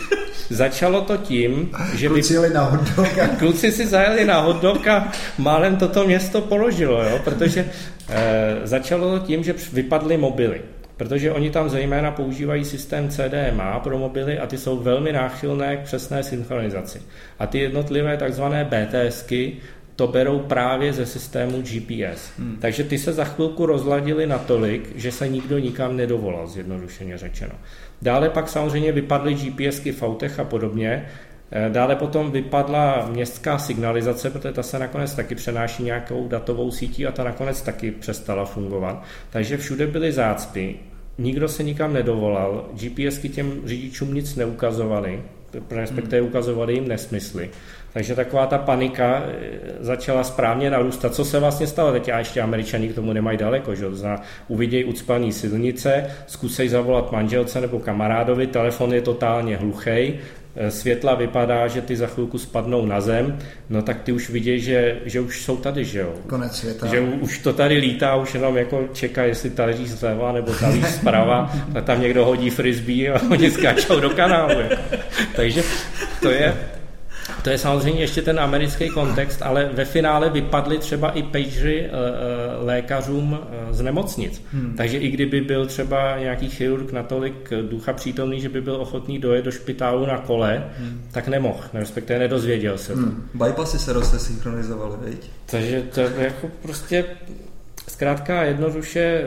Začalo to tím, že kluci, by, na kluci si zajeli na hotdog a málem toto město položilo, jo? protože e, začalo to tím, že vypadly mobily. Protože oni tam zejména používají systém CDMA pro mobily a ty jsou velmi náchylné k přesné synchronizaci. A ty jednotlivé takzvané BTSky to berou právě ze systému GPS. Hmm. Takže ty se za chvilku rozladili natolik, že se nikdo nikam nedovolal, zjednodušeně řečeno. Dále pak samozřejmě vypadly GPSky v autech a podobně. Eh, dále potom vypadla městská signalizace, protože ta se nakonec taky přenáší nějakou datovou sítí a ta nakonec taky přestala fungovat. Takže všude byly zácpy, nikdo se nikam nedovolal, GPSky těm řidičům nic neukazovaly, respektive hmm. ukazovali jim nesmysly. Takže taková ta panika eh, začala správně narůstat. Co se vlastně stalo teď? A ještě američani k tomu nemají daleko, že? Zna, uvidějí ucpaný silnice, zkusej zavolat manželce nebo kamarádovi, telefon je totálně hluchý, eh, světla vypadá, že ty za chvilku spadnou na zem, no tak ty už vidějí, že, že už jsou tady, že jo. Konec světa. Že už to tady lítá, už jenom jako čeká, jestli talíř zleva nebo talíř zprava, a tam někdo hodí frisbee a oni skáčou do kanálu. Takže to je, to je samozřejmě ještě ten americký kontext, ale ve finále vypadly třeba i pagery eh, eh, lékařům eh, z nemocnic. Hmm. Takže i kdyby byl třeba nějaký chirurg natolik ducha přítomný, že by byl ochotný dojet do špitálu na kole, hmm. tak nemohl, respektive nedozvěděl se to. Hmm. Bypassy se roste synchronizovaly, viď? Takže to je jako prostě zkrátka jednoduše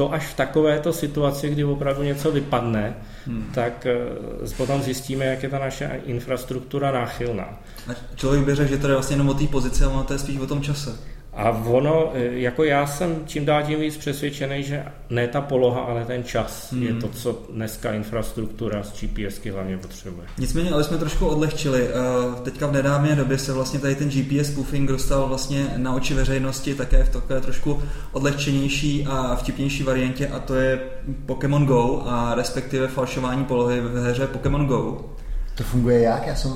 to až v takovéto situaci, kdy opravdu něco vypadne, hmm. tak eh, potom zjistíme, jak je ta naše infrastruktura náchylná. A člověk by řekl, že to je vlastně jenom o té pozici, ale to je spíš o tom čase. A ono, e, jako já jsem čím dál tím víc přesvědčený, že ne ta poloha, ale ten čas hmm. je to, co dneska infrastruktura z GPSky hlavně potřebuje. Nicméně, ale jsme trošku odlehčili. E, teďka v nedávné době se vlastně tady ten GPS spoofing dostal vlastně na oči veřejnosti také v takové trošku odlehčenější a vtipnější variantě a to je Pokémon Go a respektive falšování polohy ve hře Pokémon Go. To funguje jak? Já jsem,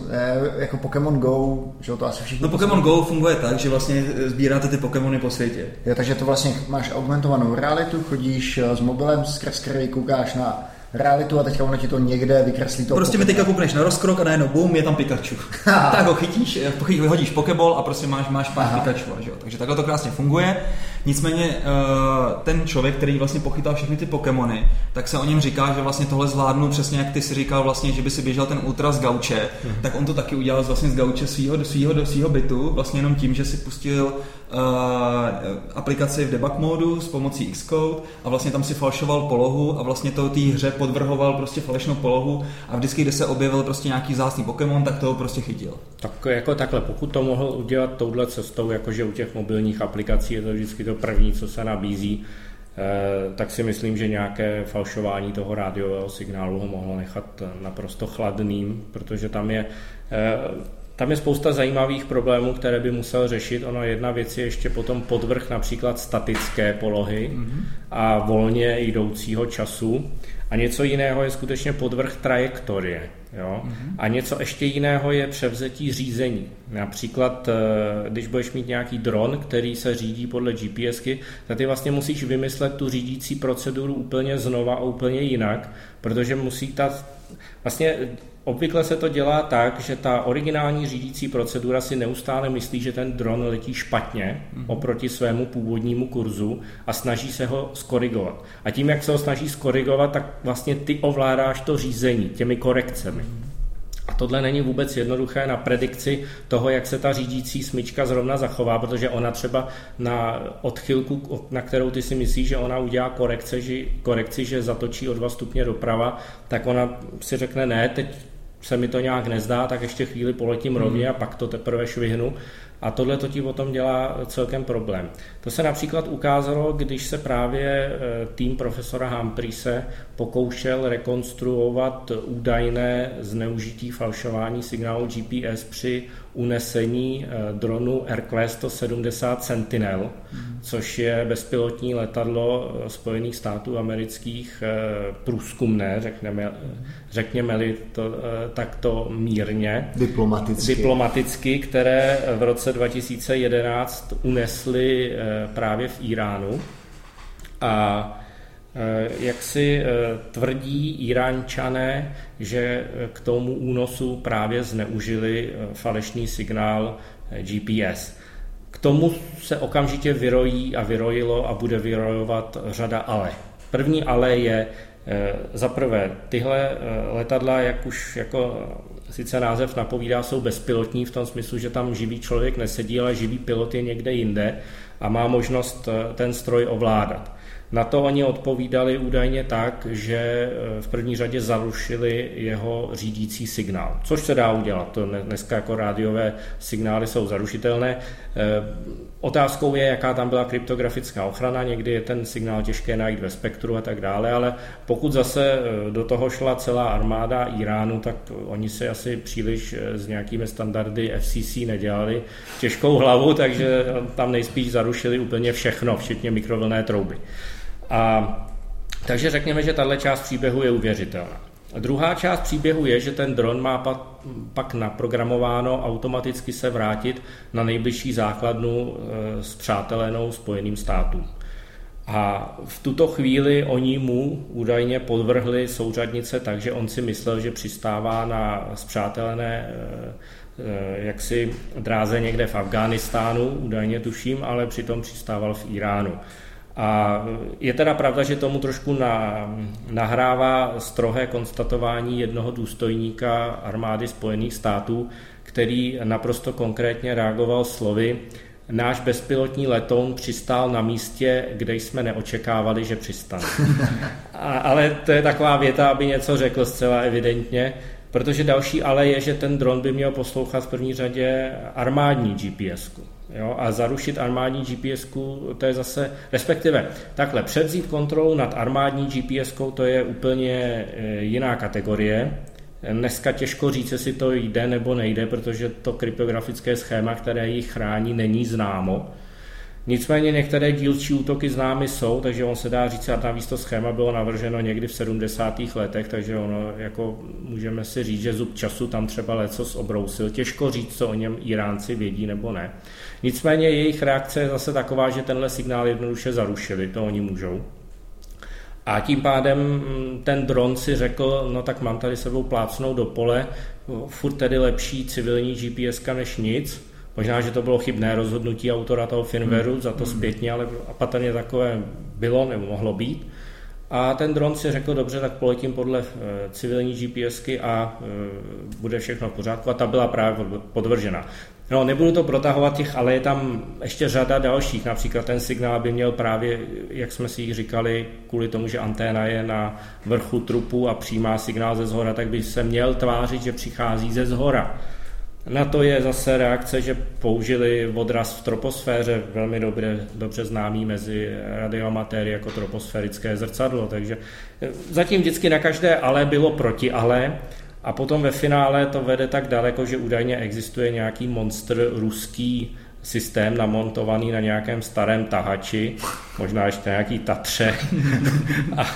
jako Pokémon Go, že to asi všichni... No Pokémon Go funguje tak, že vlastně sbíráte ty Pokémony po světě. Jo, takže to vlastně máš augmentovanou realitu, chodíš eh, s mobilem, skrz který koukáš na realitu a teďka ono ti to někde vykreslí to. Prostě mi teďka koukneš na rozkrok a najednou bum, je tam Pikachu. tak ho chytíš, eh, vyhodíš Pokeball a prostě máš, máš pár. Pikachu. Že jo? Takže takhle to krásně funguje. Nicméně eh, ten člověk, který vlastně pochytal všechny ty Pokémony, tak se o něm říká, že vlastně tohle zvládnu přesně jak ty si říkal vlastně, že by si běžel ten Ultra z gauče, mhm. tak on to taky udělal vlastně z gauče svého svýho, svýho bytu, vlastně jenom tím, že si pustil aplikaci v debug módu s pomocí Xcode a vlastně tam si falšoval polohu a vlastně to té hře podvrhoval prostě falešnou polohu a vždycky, kde se objevil prostě nějaký zásný Pokémon, tak toho prostě chytil. Tak jako takhle, pokud to mohl udělat touhle cestou, jakože u těch mobilních aplikací je to vždycky to první, co se nabízí, eh, tak si myslím, že nějaké falšování toho rádiového signálu ho mohlo nechat naprosto chladným, protože tam je eh, tam je spousta zajímavých problémů, které by musel řešit. Ono jedna věc je ještě potom podvrh například statické polohy mm-hmm. a volně jdoucího času. A něco jiného je skutečně podvrh trajektorie. Jo? Mm-hmm. A něco ještě jiného je převzetí řízení. Například, eh, když budeš mít nějaký dron, který se řídí podle GPSky, tak ty vlastně musíš vymyslet tu řídící proceduru úplně znova a úplně jinak, protože musí ta... Vlastně Obvykle se to dělá tak, že ta originální řídící procedura si neustále myslí, že ten dron letí špatně mm-hmm. oproti svému původnímu kurzu a snaží se ho skorigovat. A tím, jak se ho snaží skorigovat, tak vlastně ty ovládáš to řízení těmi korekcemi. A tohle není vůbec jednoduché na predikci toho, jak se ta řídící smyčka zrovna zachová, protože ona třeba na odchylku, na kterou ty si myslíš, že ona udělá korekce, že, korekci, že zatočí o dva stupně doprava, tak ona si řekne ne, teď se mi to nějak nezdá, tak ještě chvíli poletím rovně hmm. a pak to teprve švihnu. A tohle to ti o tom dělá celkem problém. To se například ukázalo, když se právě e, tým profesora Humphreyse pokoušel rekonstruovat údajné zneužití falšování signálu GPS při unesení eh, dronu Hercules 170 Sentinel, mm. což je bezpilotní letadlo eh, Spojených států amerických eh, průzkumné, řekneme, řekněme-li to takto mírně. Diplomaticky. Diplomaticky, které v roce 2011 unesly právě v Iránu. A jak si eh, tvrdí Iránčané, že eh, k tomu únosu právě zneužili falešný signál GPS. K tomu se okamžitě vyrojí a vyrojilo a bude vyrojovat řada ale. První ale je za prvé, tyhle letadla, jak už jako sice název napovídá, jsou bezpilotní v tom smyslu, že tam živý člověk nesedí, ale živý pilot je někde jinde a má možnost ten stroj ovládat. Na to oni odpovídali údajně tak, že eh, v první řadě zarušili jeho řídící signál, což se dá udělat. To dneska jako rádiové signály jsou zarušitelné. Eh, otázkou je, jaká tam byla kryptografická ochrana, někdy je ten signál těžké najít ve spektru a tak dále, ale pokud zase eh, do toho šla celá armáda Iránu, tak oni si asi příliš s nějakými standardy FCC nedělali těžkou hlavu, takže tam nejspíš zarušili úplně všechno, včetně mikrovlné trouby. A, takže řekněme, že tahle část příběhu je uvěřitelná. A druhá část příběhu je, že ten dron má pak, pak naprogramováno automaticky se vrátit na nejbližší základnu e, s přátelenou Spojeným státům. A v tuto chvíli oni mu údajně podvrhli souřadnice tak, že on si myslel, že přistává na zpřátelené e, e, jaksi dráze někde v Afghánistánu, údajně tuším, ale přitom přistával v Iránu. A je teda pravda, že tomu trošku na, nahrává strohé konstatování jednoho důstojníka armády Spojených států, který naprosto konkrétně reagoval slovy, náš bezpilotní letoun přistál na místě, kde jsme neočekávali, že přistane. A, ale to je taková věta, aby něco řekl zcela evidentně, protože další ale je, že ten dron by měl poslouchat v první řadě armádní GPS. -ku. Jo, a zarušit armádní GPS, to je zase, respektive takhle, převzít kontrolu nad armádní GPS, to je úplně e, jiná kategorie. Dneska těžko říct, jestli to jde nebo nejde, protože to kryptografické schéma, které ji chrání, není známo. Nicméně některé dílčí útoky známy jsou, takže on se dá říct, a navíc to schéma bylo navrženo někdy v 70. letech, takže ono, jako můžeme si říct, že zub času tam třeba leco obrousil. Těžko říct, co o něm Iránci vědí nebo ne. Nicméně jejich reakce je zase taková, že tenhle signál jednoduše zarušili, to oni můžou. A tím pádem mm, ten dron si řekl, no tak mám tady sebou plácnou do pole, furt tedy lepší civilní GPS než nic, Možná, že to bylo chybné rozhodnutí autora toho firmwareu hmm. za to hmm. zpětně, ale patrně takové bylo nebo mohlo být. A ten dron si řekl, dobře, tak poletím podle e, civilní GPSky a e, bude všechno v pořádku. A ta byla právě podvržena. No, nebudu to protahovat těch, ale je tam ještě řada dalších. Například ten signál by měl právě, jak jsme si říkali, kvůli tomu, že anténa je na vrchu trupu a přijímá signál ze zhora, tak by se měl tvářit, že přichází ze zhora. Na to je zase reakce, že použili odraz v troposféře, velmi dobře, dobře známý mezi radioamatéry jako troposférické zrcadlo, takže zatím vždycky na každé ale bylo proti ale a potom ve finále to vede tak daleko, že údajně existuje nějaký monstr ruský, systém namontovaný na nějakém starém tahači, možná ještě nějaký Tatře. A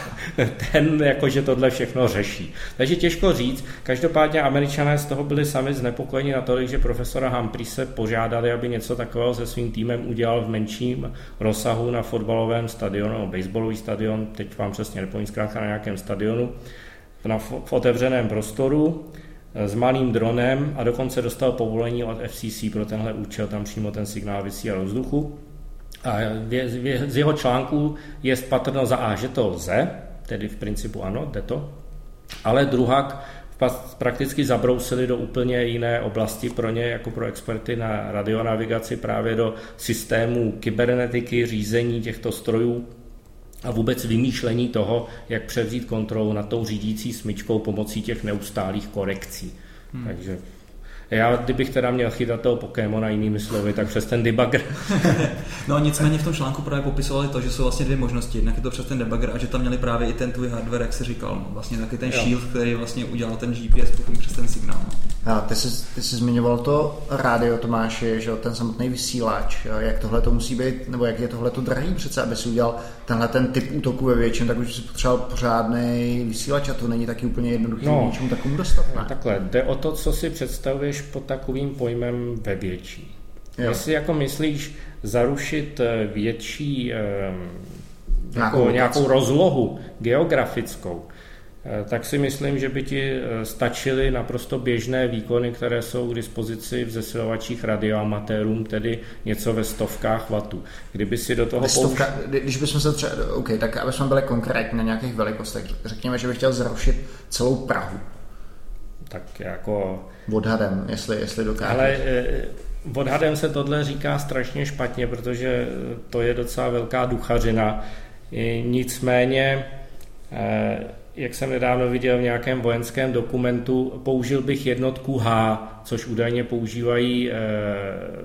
ten jakože tohle všechno řeší. Takže těžko říct, každopádně američané z toho byli sami znepokojeni na to, že profesora Humphrey se požádali, aby něco takového se svým týmem udělal v menším rozsahu na fotbalovém stadionu, nebo baseballový stadion, teď vám přesně nepovím, zkrátka na nějakém stadionu, na, v otevřeném prostoru s malým dronem a dokonce dostal povolení od FCC pro tenhle účel, tam přímo ten signál vysílal vzduchu. A z jeho článku je patrno za A, že to lze, tedy v principu ano, jde to, ale druhak prakticky zabrousili do úplně jiné oblasti pro ně, jako pro experty na radionavigaci, právě do systému kybernetiky, řízení těchto strojů a vůbec vymýšlení toho, jak převzít kontrolu nad tou řídící smyčkou pomocí těch neustálých korekcí. Hmm. Takže já, kdybych teda měl chytat toho Pokémona jinými slovy, tak přes ten debugger. no nicméně v tom článku právě popisovali to, že jsou vlastně dvě možnosti. Jednak je to přes ten debugger a že tam měli právě i ten tvůj hardware, jak se říkal. No, vlastně taky ten jo. shield, který vlastně udělal ten GPS přes ten signál. No. A ty jsi, ty jsi zmiňoval to rádio, Tomáši, že ten samotný vysílač, jak tohle to musí být, nebo jak je tohle to drahý přece, aby si udělal tenhle ten typ útoku ve větším, tak už si potřeboval pořádný vysílač a to není taky úplně jednoduché no, něčemu takovému dostat. Ne? Takhle, jde o to, co si představuješ pod takovým pojmem ve větší. Jo. Jestli jako myslíš zarušit eh, větší eh, jako nějakou rozlohu geografickou, Eh, tak si myslím, že by ti eh, stačily naprosto běžné výkony, které jsou k dispozici v zesilovačích radioamatérům, tedy něco ve stovkách vatů. Kdyby si do toho Stovka, použ... Když bychom se třeba, OK, tak aby jsme byli konkrétní na nějakých velikostech, řekněme, že bych chtěl zrušit celou Prahu. Tak jako... Odhadem, jestli, jestli dokážeš. Ale eh, odhadem se tohle říká strašně špatně, protože to je docela velká duchařina. Nicméně jak jsem nedávno viděl v nějakém vojenském dokumentu, použil bych jednotku H, což údajně používají e,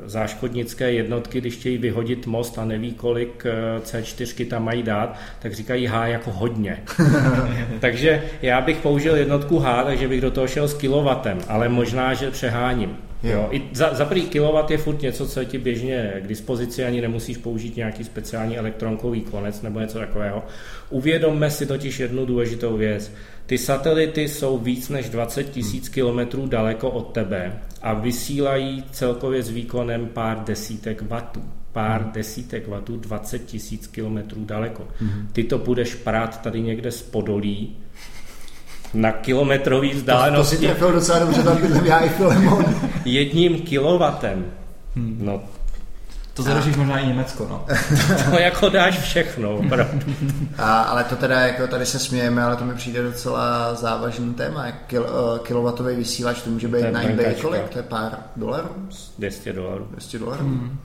záškodnické jednotky, když chtějí vyhodit most a neví, kolik e, C4 tam mají dát, tak říkají H jako hodně. takže já bych použil jednotku H, takže bych do toho šel s kilowatem, ale možná, že přeháním. Jo. I za, za prvý kilowatt je furt něco, co je ti běžně k dispozici, ani nemusíš použít nějaký speciální elektronkový konec nebo něco takového. Uvědomme si totiž jednu důležitou věc. Ty satelity jsou víc než 20 tisíc kilometrů daleko od tebe a vysílají celkově s výkonem pár desítek vatů pár hmm. desítek vatů, 20 tisíc kilometrů daleko. Hmm. Ty to budeš prát tady někde z Podolí, na kilometrový vzdálenosti. To, to si trefil docela dobře, tam bydlím já i Filemon. Jedním kilowatem. Hmm. No, to zaručíš možná i Německo, no. to jako dáš všechno, opravdu. A, ale to teda, jako tady se smějeme, ale to mi přijde docela závažný téma. Kil, uh, kilowatový vysílač, to může být na eBay kolik? To je pár dolarů? 200 dolarů. 200 dolarů. Hmm.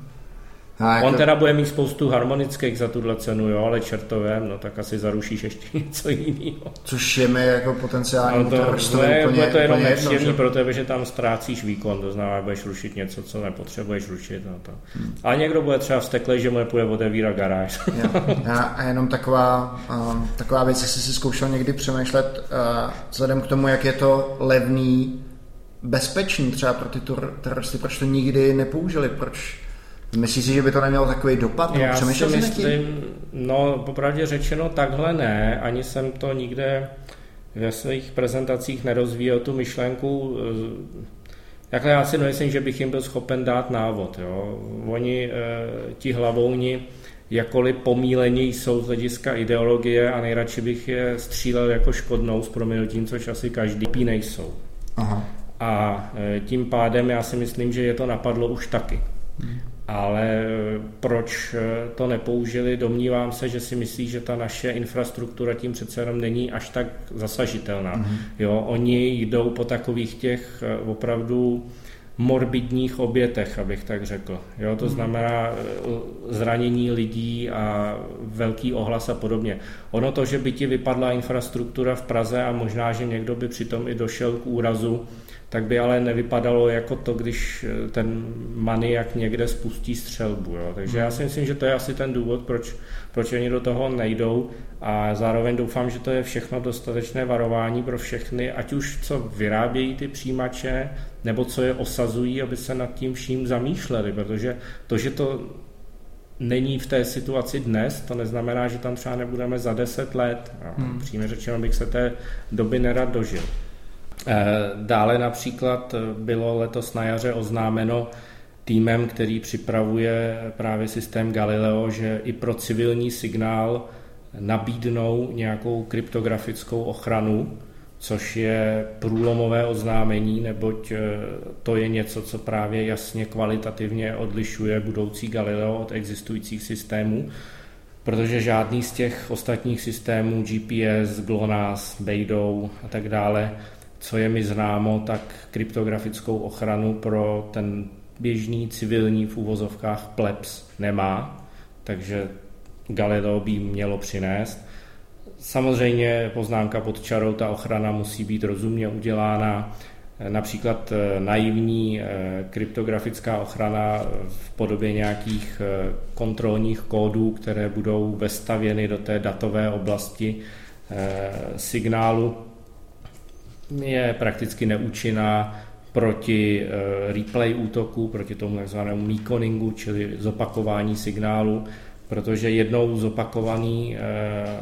A. On teda bude mít spoustu harmonických za tuhle cenu, jo, ale čertovém, no tak asi zarušíš ještě něco jiného. Což je mi jako potenciální no to, to, je, úplně, to jenom nepříjemný pro tebe, že tam ztrácíš výkon, to znamená, budeš rušit něco, co nepotřebuješ rušit. No to. Hmm. Ale někdo bude třeba vzteklý, že mu nepůjde otevírat garáž. a, a jenom taková, um, taková věc, jestli si zkoušel někdy přemýšlet, uh, vzhledem k tomu, jak je to levný, bezpečný třeba pro ty teroristy, proč to nikdy nepoužili, proč Myslíš si, že by to nemělo takový dopad? Já si myslím, no popravdě řečeno takhle ne, ani jsem to nikde ve svých prezentacích nerozvíjel tu myšlenku. Takhle já si myslím, že bych jim byl schopen dát návod. Jo. Oni, eh, ti hlavouni, jakkoliv pomílení jsou z hlediska ideologie a nejradši bych je střílel jako škodnou s proměnutím, což asi každý pí nejsou. Aha. A eh, tím pádem já si myslím, že je to napadlo už taky. Ale proč to nepoužili, domnívám se, že si myslí, že ta naše infrastruktura tím přece jenom není až tak zasažitelná. Mm-hmm. Jo, oni jdou po takových těch eh, opravdu morbidních obětech, abych tak řekl. Jo, to mm. znamená eh, zranění lidí a velký ohlas a podobně. Ono to, že by ti vypadla infrastruktura v Praze a možná, že někdo by přitom i došel k úrazu, tak by ale nevypadalo jako to, když eh, ten maniak někde spustí střelbu. Jo. Takže já hmm. si myslím, že to je asi ten důvod, proč, proč oni do toho nejdou a zároveň doufám, že to je všechno dostatečné varování pro všechny, ať už co vyrábějí ty přijímače, nebo co je osazují, aby se nad tím vším zamýšleli, protože to, že to není v té situaci dnes, to neznamená, že tam třeba nebudeme za deset let. Hmm. Přímě řečeno bych se té doby nerad dožil. Eh, dále například eh, bylo letos na jaře oznámeno týmem, který připravuje právě systém Galileo, že i pro civilní signál nabídnou nějakou kryptografickou ochranu, což je průlomové oznámení, neboť eh, to je něco, co právě jasně kvalitativně odlišuje budoucí Galileo od existujících systémů, protože žádný z těch ostatních systémů GPS, GLONASS, Beidou a tak dále co je mi známo, tak kryptografickou ochranu pro ten běžný civilní v úvozovkách plebs nemá, takže Galileo by mělo přinést. Samozřejmě poznámka pod čarou, ta ochrana musí být rozumně udělána, například eh, naivní eh, kryptografická ochrana v podobě nějakých eh, kontrolních kódů, které budou vestavěny do té datové oblasti signálu, je prakticky neúčinná proti replay útoku, proti tomu takzvanému meconingu, čili zopakování signálu, protože jednou zopakovaný eh,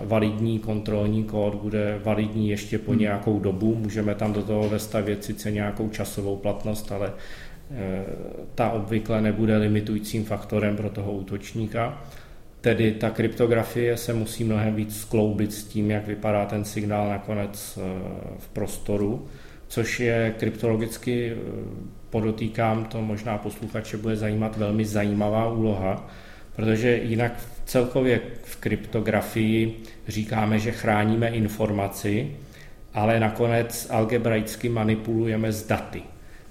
validní kontrolní kód bude validní ještě po hmm. nějakou dobu. Můžeme tam do toho vestavět sice nějakou časovou platnost, ale eh, ta obvykle nebude limitujícím faktorem pro toho útočníka. Tedy ta kryptografie se musí mnohem víc skloubit s tím, jak vypadá ten signál nakonec eh, v prostoru, což je kryptologicky, podotýkám, to možná posluchače bude zajímat, velmi zajímavá úloha, protože jinak celkově v kryptografii říkáme, že chráníme informaci, ale nakonec algebraicky manipulujeme s daty.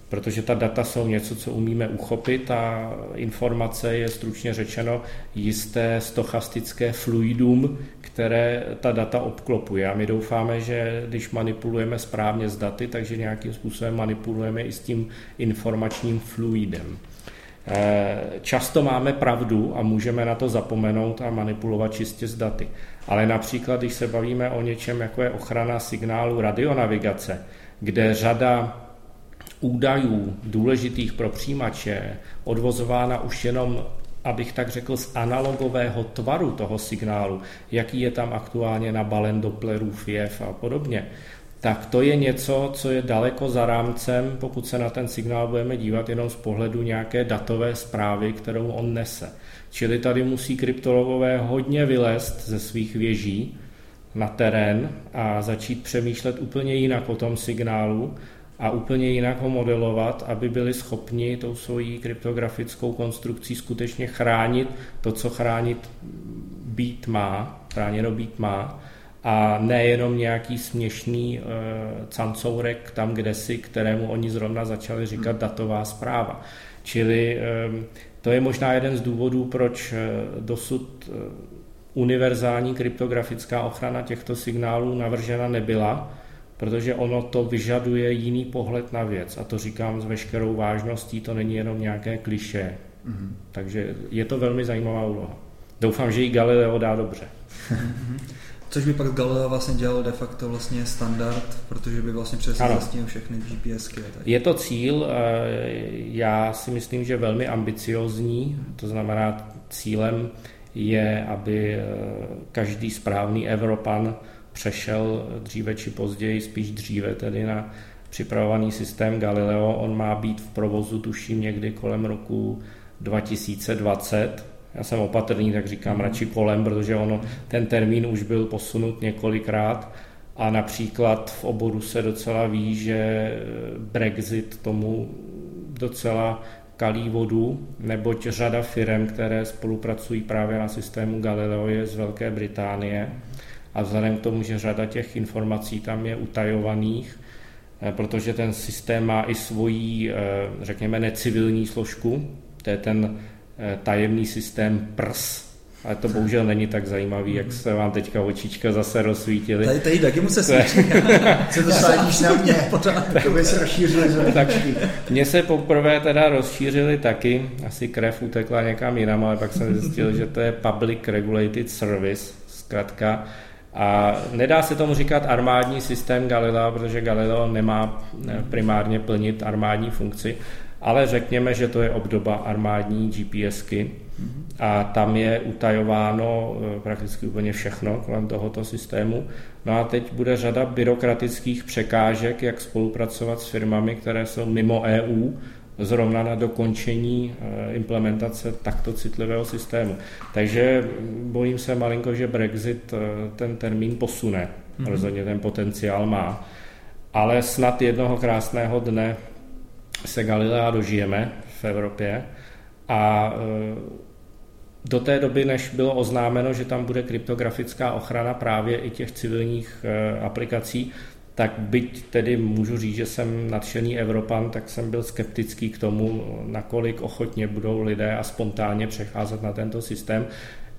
Protože ta data jsou něco, co umíme uchopit a informace je stručně řečeno jisté stochastické fluidum, které ta data obklopuje. A my doufáme, že když manipulujeme správně s daty, takže nějakým způsobem manipulujeme i s tím informačním fluidem. Eh, často máme pravdu a můžeme na to zapomenout a manipulovat čistě s daty. Ale například, když se bavíme o něčem, jako je ochrana signálu radionavigace, kde řada údajů důležitých pro přijímače odvozována už jenom abych tak řekl, z analogového tvaru toho signálu, jaký je tam aktuálně nabalen Dopplerův jev a podobně, tak to je něco, co je daleko za rámcem, pokud se na ten signál budeme dívat jenom z pohledu nějaké datové zprávy, kterou on nese. Čili tady musí kryptologové hodně vylézt ze svých věží na terén a začít přemýšlet úplně jinak o tom signálu a úplně jinak ho modelovat, aby byli schopni tou svojí kryptografickou konstrukcí skutečně chránit to, co chránit být má, chráněno být má, a nejenom nějaký směšný uh, cancourek tam, kde si, kterému oni zrovna začali říkat datová zpráva. Čili um, to je možná jeden z důvodů, proč uh, dosud univerzální kryptografická ochrana těchto signálů navržena nebyla, protože ono to vyžaduje jiný pohled na věc. A to říkám s veškerou vážností, to není jenom nějaké kliše. Mm-hmm. Takže je to velmi zajímavá úloha. Doufám, že i Galileo dá dobře. Mm-hmm. Což by pak Galileo vlastně dělal de facto vlastně standard, protože by vlastně přesně vlastnil všechny GPSky. Je to cíl, eh, já si myslím, že velmi ambiciozní, to znamená cílem je, aby eh, každý správný Evropan přešel dříve či později, spíš dříve tedy na připravovaný systém Galileo. On má být v provozu, tuším, někdy kolem roku 2020 já jsem opatrný, tak říkám radši kolem, protože ono, ten termín už byl posunut několikrát. A například v oboru se docela ví, že Brexit tomu docela kalí vodu, neboť řada firm, které spolupracují právě na systému Galileo, je z Velké Británie a vzhledem k tomu, že řada těch informací tam je utajovaných, eh, protože ten systém má i svoji, eh, řekněme, necivilní složku, to je ten Eh, tajemný systém PRS, ale to bohužel není tak zajímavý, jak se vám teďka očička zase rozsvítily. Tady, tady taky mu se svítí. Co to sádíš na mě? To by se rozšířili. Tak mně se poprvé teda rozšířili taky, asi krev utekla někam jinam, ale pak jsem zjistil, že to je Public Regulated Service, zkrátka. A nedá se tomu říkat armádní systém Galileo, protože Galileo nemá eh, primárně plnit armádní funkci, ale řekněme, že to je obdoba armádní GPSky a tam je utajováno eh, prakticky úplně všechno kolem tohoto systému. No a teď bude řada byrokratických překážek, jak spolupracovat s firmami, které jsou mimo EU, zrovna na dokončení eh, implementace takto citlivého systému. Takže bojím se malinko, že Brexit eh, ten termín posune. Mm-hmm. Rozhodně ten potenciál má. Ale snad jednoho krásného dne se Galilea dožijeme v Evropě a e, do té doby, než bylo oznámeno, že tam bude kryptografická ochrana právě i těch civilních aplikací, tak byť tedy můžu říct, že jsem nadšený Evropan, tak jsem byl skeptický k tomu, nakolik ochotně budou lidé a spontánně přecházet na tento systém.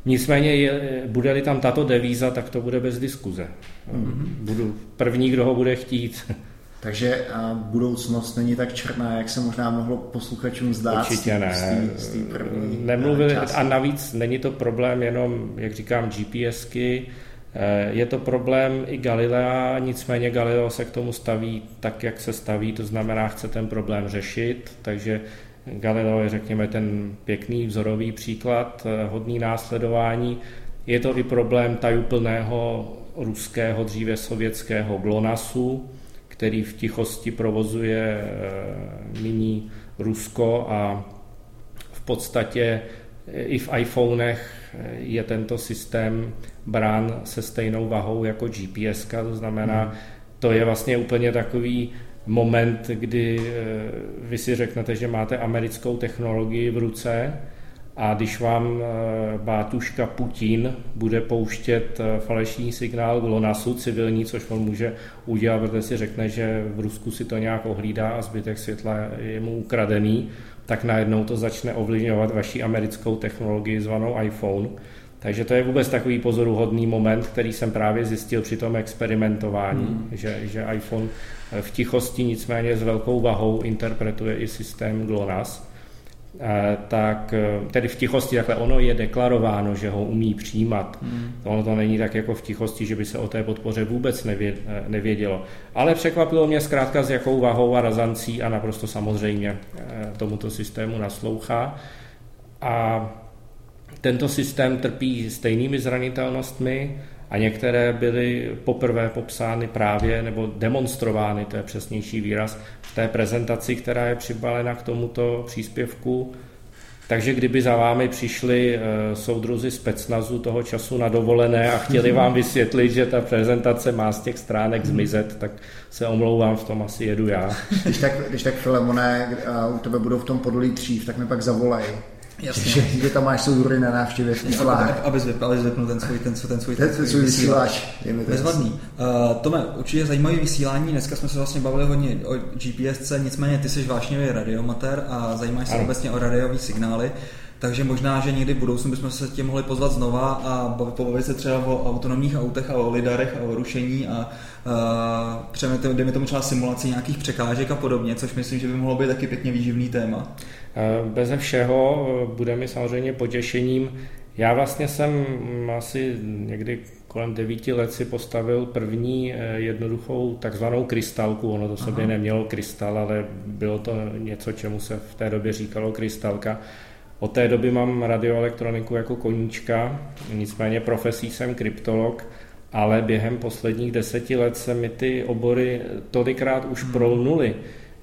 Nicméně, je, bude-li tam tato devíza, tak to bude bez diskuze. Mm-hmm. Budu první, kdo ho bude chtít. Takže budoucnost není tak černá, jak se možná mohlo posluchačům zdát. Určitě ne. Z tý, z tý první Nemluvili, části. a navíc není to problém jenom, jak říkám, GPSky, eh, je to problém i Galilea, nicméně Galileo se k tomu staví tak, jak se staví, to znamená, chce ten problém řešit, takže Galileo je, řekněme, ten pěkný vzorový příklad, eh, hodný následování. Je to i problém tajuplného ruského, dříve sovětského GLONASSu, který v tichosti provozuje eh, nyní Rusko a v podstatě eh, i v iPhonech je tento systém brán se stejnou vahou jako GPS, to znamená, hmm. to je vlastně úplně takový moment, kdy eh, vy si řeknete, že máte americkou technologii v ruce a když vám eh, bátuška Putin bude pouštět eh, falešný signál GLONASSu civilní, což on může udělat, protože si řekne, že v Rusku si to nějak ohlídá a zbytek světla je mu ukradený, tak najednou to začne ovlivňovat vaši americkou technologii zvanou iPhone. Takže to je vůbec takový pozoruhodný moment, který jsem právě zjistil při tom experimentování, hmm. že, že iPhone v tichosti nicméně s velkou vahou interpretuje i systém GLONASS. Eh, tak eh, tedy v tichosti takhle ono je deklarováno, že ho umí přijímat. Hmm. Ono to není tak jako v tichosti, že by se o té podpoře vůbec eh, nevědělo. Ale překvapilo mě zkrátka s jakou vahou a razancí a naprosto samozřejmě tomuto systému naslouchá. A tento systém trpí stejnými zranitelnostmi, a některé byly poprvé popsány právě nebo demonstrovány, to je přesnější výraz, v té prezentaci, která je přibalena k tomuto příspěvku. Takže kdyby za vámi přišli uh, soudruzi specnazu toho času na dovolené a chtěli vám vysvětlit, že ta prezentace má z těch stránek zmizet, tak se omlouvám, v tom asi jedu já. Když tak, když tak Filemone, u tebe budou v tom podolí dřív, tak mi pak zavolají. Jasně. Že, že tam máš soudury na návštěvě v Aby, aby, zvyp, aby ten svůj, ten, ten svůj, ten, ten svůj vysílač. Bezvadný. Uh, Tome, určitě zajímavý vysílání. Dneska jsme se vlastně bavili hodně o GPSC, nicméně ty jsi vášnivý radiomatér a zajímáš se obecně o radiové signály. Takže možná, že někdy v budoucnu bychom se tě mohli pozvat znova a pobavit se třeba o autonomních autech a o lidarech a o rušení a uh, dejme tomu třeba simulaci nějakých překážek a podobně, což myslím, že by mohlo být taky pěkně výživný téma. Beze všeho bude mi samozřejmě potěšením. Já vlastně jsem mm, asi někdy kolem devíti let si postavil první eh, jednoduchou takzvanou krystalku. Ono to sobě Aha. nemělo krystal, ale bylo to něco, čemu se v té době říkalo krystalka. Od té doby mám radioelektroniku jako koníčka, nicméně profesí jsem kryptolog, ale během posledních deseti let se mi ty obory tolikrát už hmm. prolnuly,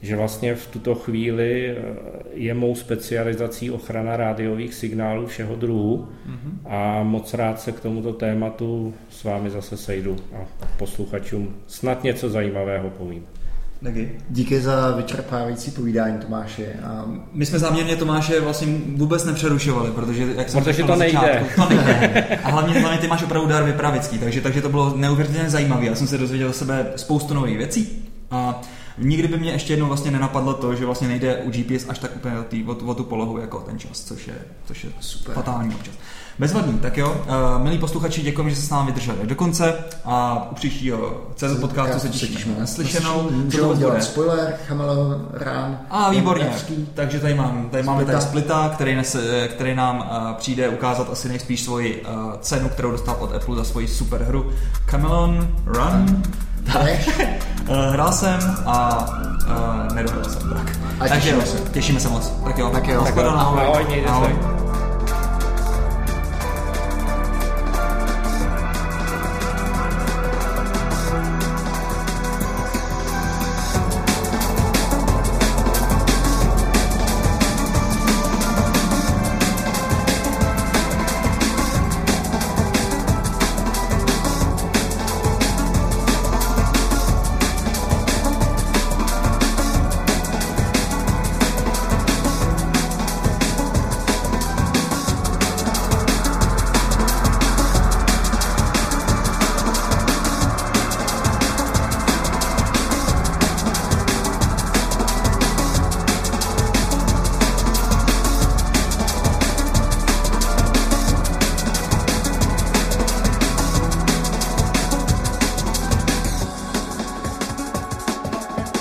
že vlastně v tuto chvíli eh, je mou specializací ochrana rádiových signálů všeho druhu mm-hmm. a moc rád se k tomuto tématu s vámi zase sejdu a posluchačům snad něco zajímavého povím. Taky. Díky za vyčerpávající povídání, Tomáše. A... My jsme záměrně Tomáše vlastně vůbec nepřerušovali, protože jak jsem protože to nejde. Začátku, to nejde. A hlavně, hlavně ty máš opravdu dar vypravický, takže, takže to bylo neuvěřitelně zajímavé. Já jsem se dozvěděl o sebe spoustu nových věcí. A Nikdy by mě ještě jednou vlastně nenapadlo to, že vlastně nejde u GPS až tak úplně o, tý, o, o tu polohu jako ten čas, což je, což je Super. fatální občas. Bezvadný, tak jo. Uh, milí posluchači, děkujeme, že se s námi vydrželi do konce a u příštího CZ podcastu se těšíme na slyšenou. Můžeme dělat spoiler, Chameleon, Rán. A výborně, Evropský. takže tady, mám, tady máme tady Splita, který, nese, který nám uh, přijde ukázat asi nejspíš svoji uh, cenu, kterou dostal od Apple za svoji super hru Camelon Run. Tak. Hrál jsem a uh, nedohrál jsem. Tak. A Takže těšíme se. těšíme se moc. Tak jo. Tak jo. Tak ahoj. Ahoj, ahoj. ahoj.